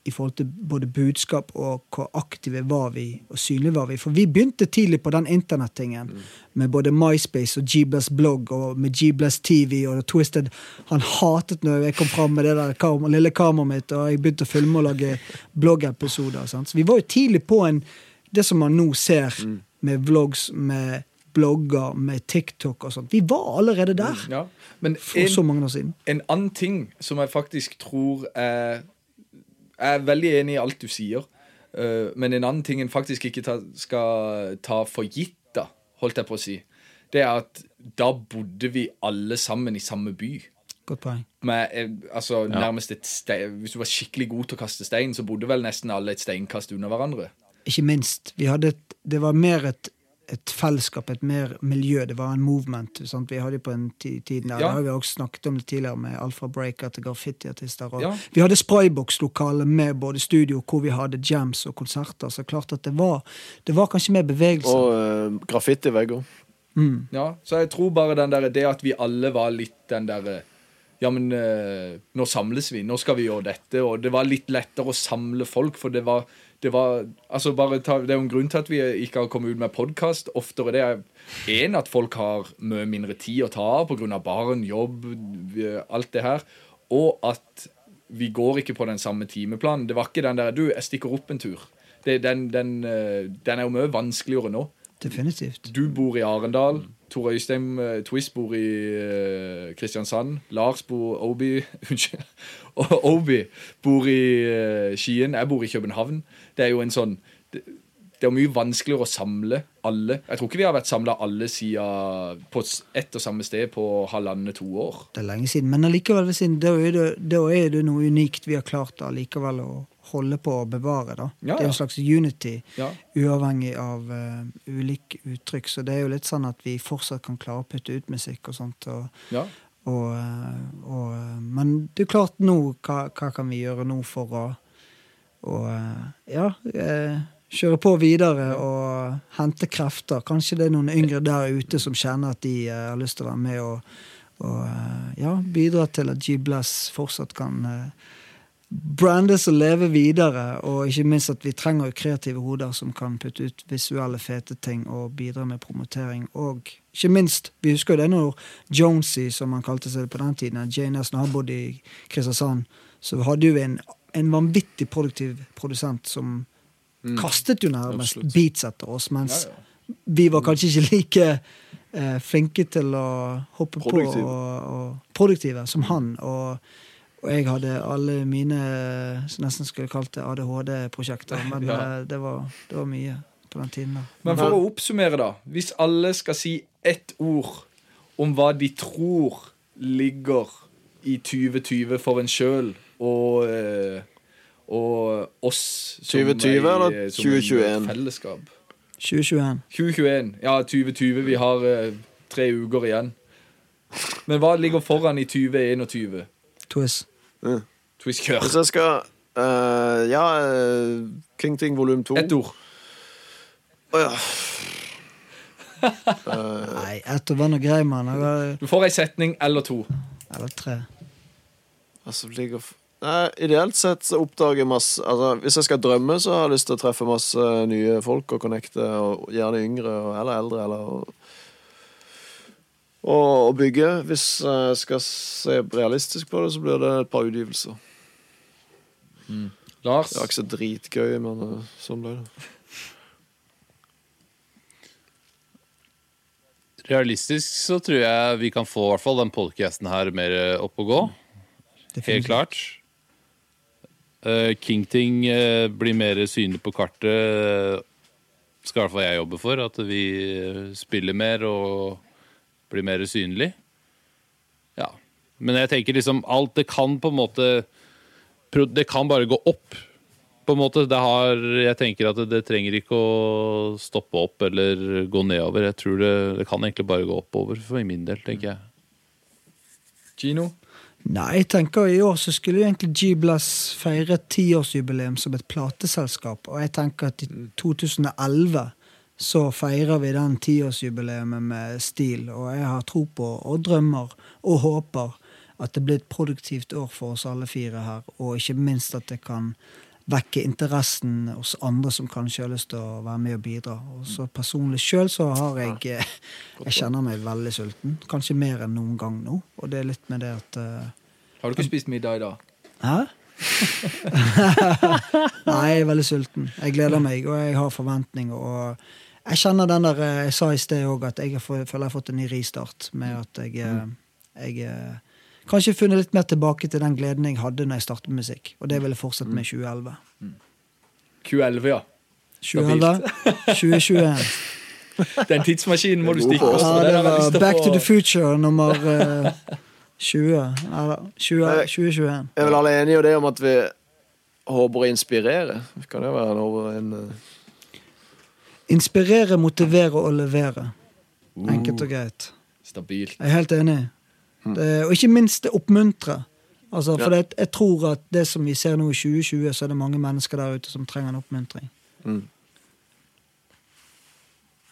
i forhold til både budskap og hvor aktive var vi og synlige var vi. For vi begynte tidlig på den internettingen med både MySpace og G-Bless blogg og med G-Bless TV og Twisted. Han hatet når jeg kom fram med det der kam lille kameraet mitt og jeg begynte å filme og lage bloggepisoder. Så vi var jo tidlig på en, det som man nå ser med vlogs, med blogger, med TikTok og sånt. Vi var allerede der Ja. Men for en, så mange år siden. En annen ting som jeg faktisk tror er Jeg er veldig enig i alt du sier. Eh, men en annen ting en faktisk ikke ta, skal ta for gitt, da, holdt jeg på å si, det er at da bodde vi alle sammen i samme by. Godt poeng. Med, altså, ja. nærmest et ste Hvis du var skikkelig god til å kaste stein, så bodde vel nesten alle et steinkast under hverandre. Ikke minst. Vi hadde et, det var mer et, et fellesskap, et mer miljø. Det var en movement. Sant? Vi hadde på en tiden tid der. Ja. Det har vi også snakket om det tidligere, med Alfa breaker til graffitiartister. Ja. Vi hadde spraybox-lokale med både studio hvor vi hadde jams og konserter. Så klart at det var, det var kanskje mer bevegelse. Og uh, graffiti-vegger. Mm. Ja, så jeg tror bare den der, det at vi alle var litt den derre Ja, men uh, nå samles vi, nå skal vi gjøre dette. Og det var litt lettere å samle folk, for det var, det var altså bare ta, Det er jo en grunn til at vi ikke har kommet ut med podkast oftere. Det er én at folk har mye mindre tid å ta av pga. barn, jobb, alt det her. Og at vi går ikke på den samme timeplanen. Det var ikke den der Du, jeg stikker opp en tur. Det, den, den, eh, den er jo mye vanskeligere nå. Definitivt. Du bor i Arendal. Tor Øystein uh, Twist bor i eh, Kristiansand. Lars bor Obi (laughs) Unnskyld. Obi bor i eh, Skien. Jeg bor i København. Det er jo en sånn Det, det er mye vanskeligere å samle alle. Jeg tror ikke vi har vært samla alle siden på ett og samme sted på halvannet to år. Det er lenge siden. Men allikevel, da er det, er det noe unikt vi har klart allikevel å holde på å bevare. da. Ja, Det er en slags unity, Ja. uavhengig av uh, ulike uttrykk. Så det er jo litt sånn at vi fortsatt kan klare å putte ut musikk og sånt. og Ja. Og, eh, og, eh, men det er klart nå, hva, hva kan vi gjøre nå for å, å eh, ja, eh, kjøre på videre og hente krefter. Kanskje det er noen yngre der ute som kjenner at de eh, har lyst til å være med og, og ja, bidra til at G-Bless fortsatt kan brandes og leve videre. Og ikke minst at vi trenger kreative hoder som kan putte ut visuelle, fete ting og bidra med promotering. Og ikke minst, vi husker jo det når Jonesy, som han kalte seg på den tiden, Jane når han bodde i Kristiansand, så hadde jo en, en vanvittig produktiv produsent som kastet jo nærmest absolutt. beats etter oss, mens Ja, vi var kanskje ikke like eh, flinke til å hoppe Produktive. på og, og produktive som han. Og, og jeg hadde alle mine som nesten skulle kalt det ADHD-prosjekter, (laughs) men Ja. eh, det, var, det var mye på den tiden. da. Men for å oppsummere, da. Hvis alle skal si ett ord om hva de tror ligger i 2020 for en sjøl og, eh, og oss som 2020 er eller 2021? Fellesskap. 2021. 2021. Ja, 2020. Vi har uh, tre uker igjen. Men hva ligger foran i 2021? Twist. Twist kjør. Hvis jeg skal uh, Ja, eh, King Ting volum to. Ett ord. Å ja. (laughs) Nei, ett var noe grei, mann. Du får ei setning eller to. eller tre. Altså, ligger Nei, ideelt sett så oppdager jeg masse altså, Hvis jeg skal drømme, så har jeg lyst til å treffe masse nye folk og connecte, og gjerne yngre og, eller eldre, eller og, og, bygge. Hvis jeg skal se realistisk på det, så blir det et par utgivelser. Lars. Det var ikke så dritgøy, men eh, sånn ble det. Realistisk så tror jeg vi kan få hvert fall den podcasten her mer eh, opp og gå. Helt Definitivt. klart. Uh, Kingting eh, blir mer synlig på kartet. Skal i hvert fall jeg jobbe for. At vi eh, spiller mer og blir mer synlig. Ja. Men jeg tenker liksom alt Det kan på en måte Det kan bare gå opp. På en måte, det har, jeg tenker at det, det trenger ikke å stoppe opp eller gå nedover. Jeg tror det, det kan egentlig bare gå oppover for min del, tenker jeg. Gino. Nei, jeg tenker i år så skulle jo egentlig G-Bless feire tiårsjubileum som et plateselskap. Og jeg tenker at i 2011 så feirer vi den tiårsjubileet med stil. Og jeg har tro på, og drømmer, og håper at det blir et produktivt år for oss alle fire her. Og ikke minst at det kan vekke interessen hos andre som kanskje har lyst til å være med og bidra. Og så personlig sjøl så har jeg eh, Jeg kjenner meg veldig sulten. Kanskje mer enn noen gang nå. Og det er litt med det at uh, Har du ikke spist middag i dag? Hæ? (laughs) Nei, jeg er veldig sulten. Jeg gleder meg, og jeg har forventninger. Og jeg kjenner den der eh, Jeg sa i sted òg at jeg føler jeg har fått en ny ristart. Med at jeg, eh, jeg Kanskje funnet litt mer tilbake til den gleden jeg hadde når jeg startet med musikk. Og det vil jeg fortsette med i 2011. 2011, ja. 2011? 2021? (laughs) Den tidsmaskinen må du stikke oss. Ja, det var Back to the Future nummer uh, 20. Eller 20, 2021. Er vel alle enige i det om at vi håper å inspirere? Kan det være over en uh... Inspirere, motivere og levere. Enkelt og greit. Stabilt. Jeg er helt enig. Det, og ikke minst det oppmuntre. Altså, for det, jeg tror at det som vi ser nå i 2020, så er det mange mennesker der ute som trenger en oppmuntring.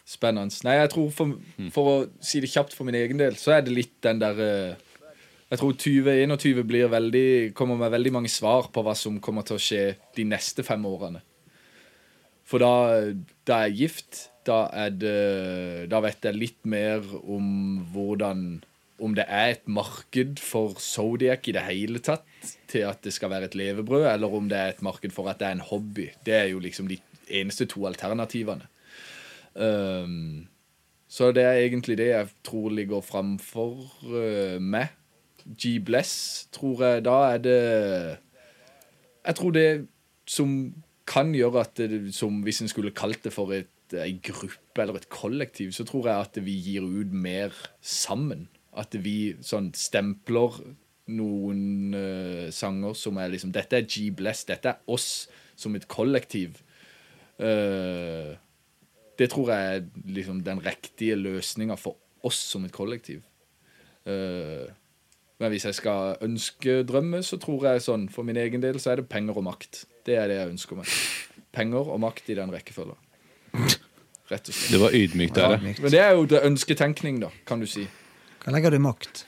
Spennende. Nei, jeg tror for, for å si det kjapt for min egen del, så er det litt den der eh, Jeg tror 2021 blir veldig, kommer med veldig mange svar på hva som kommer til å skje de neste fem årene. For da, da er jeg gift. Da, er det, da vet jeg litt mer om hvordan Om det er et marked for Zodiac i det hele tatt til at det skal være et levebrød, eller om det er et marked for at det er en hobby. Det er jo liksom de eneste to alternativene. Um, så det er egentlig det jeg tror ligger framfor uh, meg. G-Bless, tror jeg Da er det Jeg tror det som kan gjøre at det, som Hvis en skulle kalt det for et, ei gruppe eller et kollektiv, så tror jeg at vi gir ut mer sammen. At vi sånn stempler noen uh, sanger som er liksom Dette er G-Bless. Dette er oss som et kollektiv. Uh, det tror jeg er liksom den riktige løsninga for oss som et kollektiv. Uh, men hvis jeg skal ønske drømme, så tror jeg sånn for min egen del så er det penger og makt. Det er det jeg ønsker meg. Penger og makt i den rekkefølgen. Rett og slett. Det var ydmykt der, ja. Men det er jo det ønsketenkning, da, kan du si. Hva legger du i makt?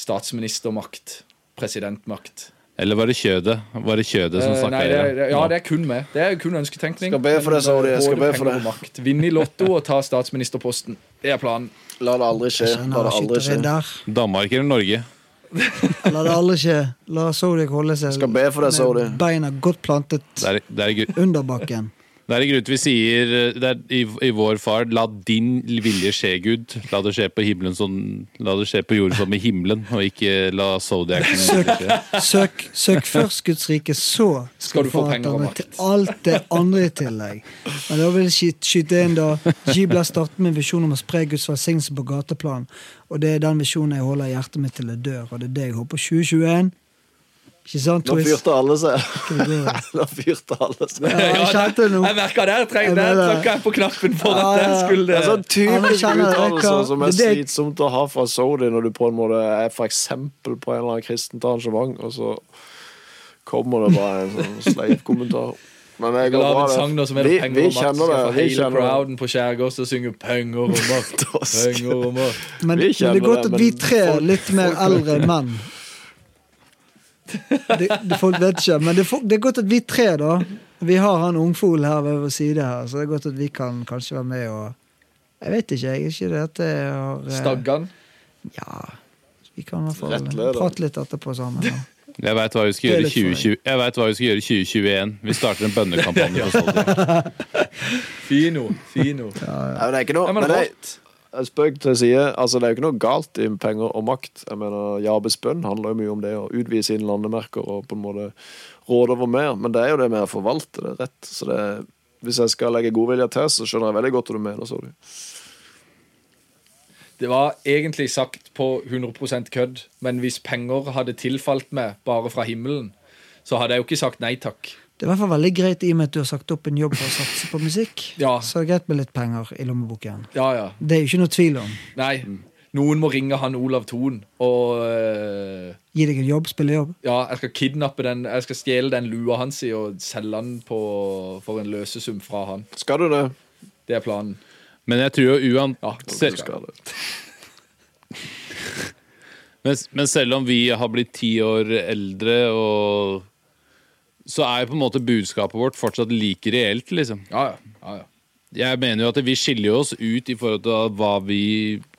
Statsministermakt. Presidentmakt. Eller var det kjødet? Var det kjødet som Eh, snakka er- ja, det er kun meg. Det er kun ønsketenkning. Skal be for det, sorry. Jeg skal be for penger det. Vinne i Lotto og ta statsministerposten. Det er planen. La det aldri skje. La det aldri skje. Danmark eller Norge? La det aldri skje. La Zodiac holde seg Skal be for det, med beina godt plantet Det er, det er, under bakken. Det er en grunn til vi sier eh, det er, i, i vår far La din vilje skje, Gud. La det skje på himmelen sånn La det skje på jorden som i himmelen, og ikke la zodiacen skje. Søk, søk først Guds rike, så Skal du få penger og makt. til alt det andre i tillegg. Men da vil jeg sky- skyte inn da G-Blast startet med en visjon om å spre Guds velsignelse på gateplan. Og det er den visjonen jeg holder i hjertet mitt til jeg dør, og det er det jeg håper 2021. Ikke sant, Nå fyrte alle seg. (laughs) Nå fyrte alle seg. Ja, jeg kjente det. Jeg merka det. Jeg der mener- trykka jeg på knappen for at den skulle Det er sånn typisk uttalelser som er slitsomt å ha fra Sodi når du på en måte er for eksempel på en eller annen kristent arrangement, og så kommer det bare en sånn sleip kommentar. Men det går bra, det. som heter Vi, vi kjenner det. Vi hele kjenner crowden på skjærgård som synger penger og makt. (laughs) Penger og makt. Men, men det er godt at vi tre litt mer eldre menn (laughs) det, det, Folk vet ikke, men det, det er godt at vi tre, da Vi har han ungfolen her ved vår side her, så det er godt at vi kan kanskje være med og Jeg vet ikke, jeg. er Ikke det at jeg har eh, Staggan. Ja. Vi kan i hvert fall Rettleder. prate litt etterpå sammen. da. (laughs) Jeg veit hva vi skal gjøre i 2020. Vet hva vi skal gjøre i 2021. Vi starter en bønnekampanje ja. (laughs) Fino. Fino. Fino. Nei, men det er ikke noe men det, Spøk til side. Altså, det er jo ikke noe galt i penger og makt. Jeg mener, Jabes bønn handler jo mye om det å utvide sine landemerker og på en måte råde over mer, men det er jo det med å forvalte det rett. Så det, hvis jeg skal legge godvilje til, så skjønner jeg veldig godt hva du mener. Sorry. Det var egentlig sagt på 100% kødd, men hvis penger hadde tilfalt meg bare fra himmelen, så hadde jeg jo ikke sagt nei takk. Det er i hvert fall veldig greit i og med at du har sagt opp en jobb for å satse på musikk. Ja. Så det er greit med litt penger i lommeboken. Ja, ja. Det er jo ikke noe tvil om. Nei. Noen må ringe han Olav Thon og øh, Gi deg en jobb, spille jobb. Ja, jeg skal kidnappe den Jeg skal stjele den lua hans i og selge den på, for en løsesum fra han. Skal du det? Det er planen. Men jeg tror jo Ja, uansett det. (laughs) Men, men selv om vi har blitt ti år eldre, og så er jo på en måte budskapet vårt fortsatt like reelt, liksom. Ja, ja. ja, ja. Jeg mener jo at vi skiller oss ut i forhold til hva vi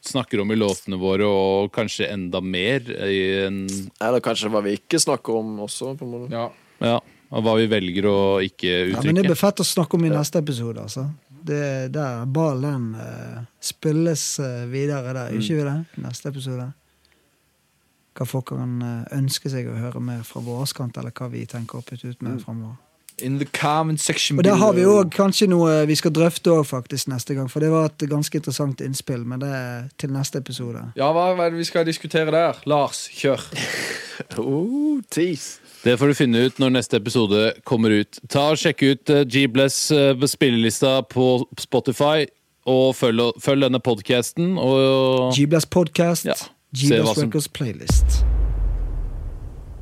snakker om i låtene våre, og kanskje enda mer i en Eller kanskje hva vi ikke snakker om også. på en måte. ja. Ja, og hva vi velger å ikke Ja, men det blir fett å snakke om i neste episode, altså. Det er der ballen uh, spilles uh, videre der, gjør ikke vi det? Neste episode. Hva folk kan eh, ønske seg å høre mer fra vår kant, eller hva vi tenker å putte ut med framover. In the comment section Og der har vi below. kanskje noe vi skal drøfte òg, faktisk, neste gang. For det var et ganske interessant innspill, men det er til neste episode. Ja, hva, er det vi skal diskutere der? Lars, kjør. (laughs) Oh, tease. Det får du finne ut når neste episode kommer ut. Ta og Sjekk ut eh, G-Bless eh, spillelista på Spotify, og følg, følg denne podcasten. Og G-Bless Podcast, Ja. Hva som- Playlist.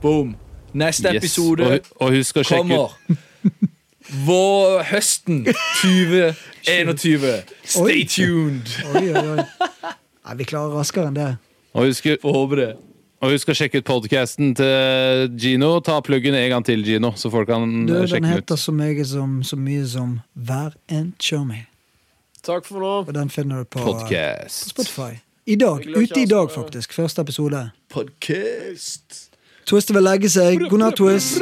Boom. Neste Yes. episode Og, og husk å sjekke ut kommer vår høsten 2021. Stay Oi. tuned. Oi, oi, oi. Nei, vi klarer raskere enn det. og husk, Får håpe det. og husk å sjekke ut podcasten til Gino. Ta pluggen en gang til, Gino, så folk kan Du, sjekke den ut. den heter så mye som, så mye som Vær en chummy. Takk for nå. Og den finner du på Podcast. Spotify. I dag. Ute i dag, faktisk. Første episode. Podcast. Twist vil legge seg. God natt, Twist.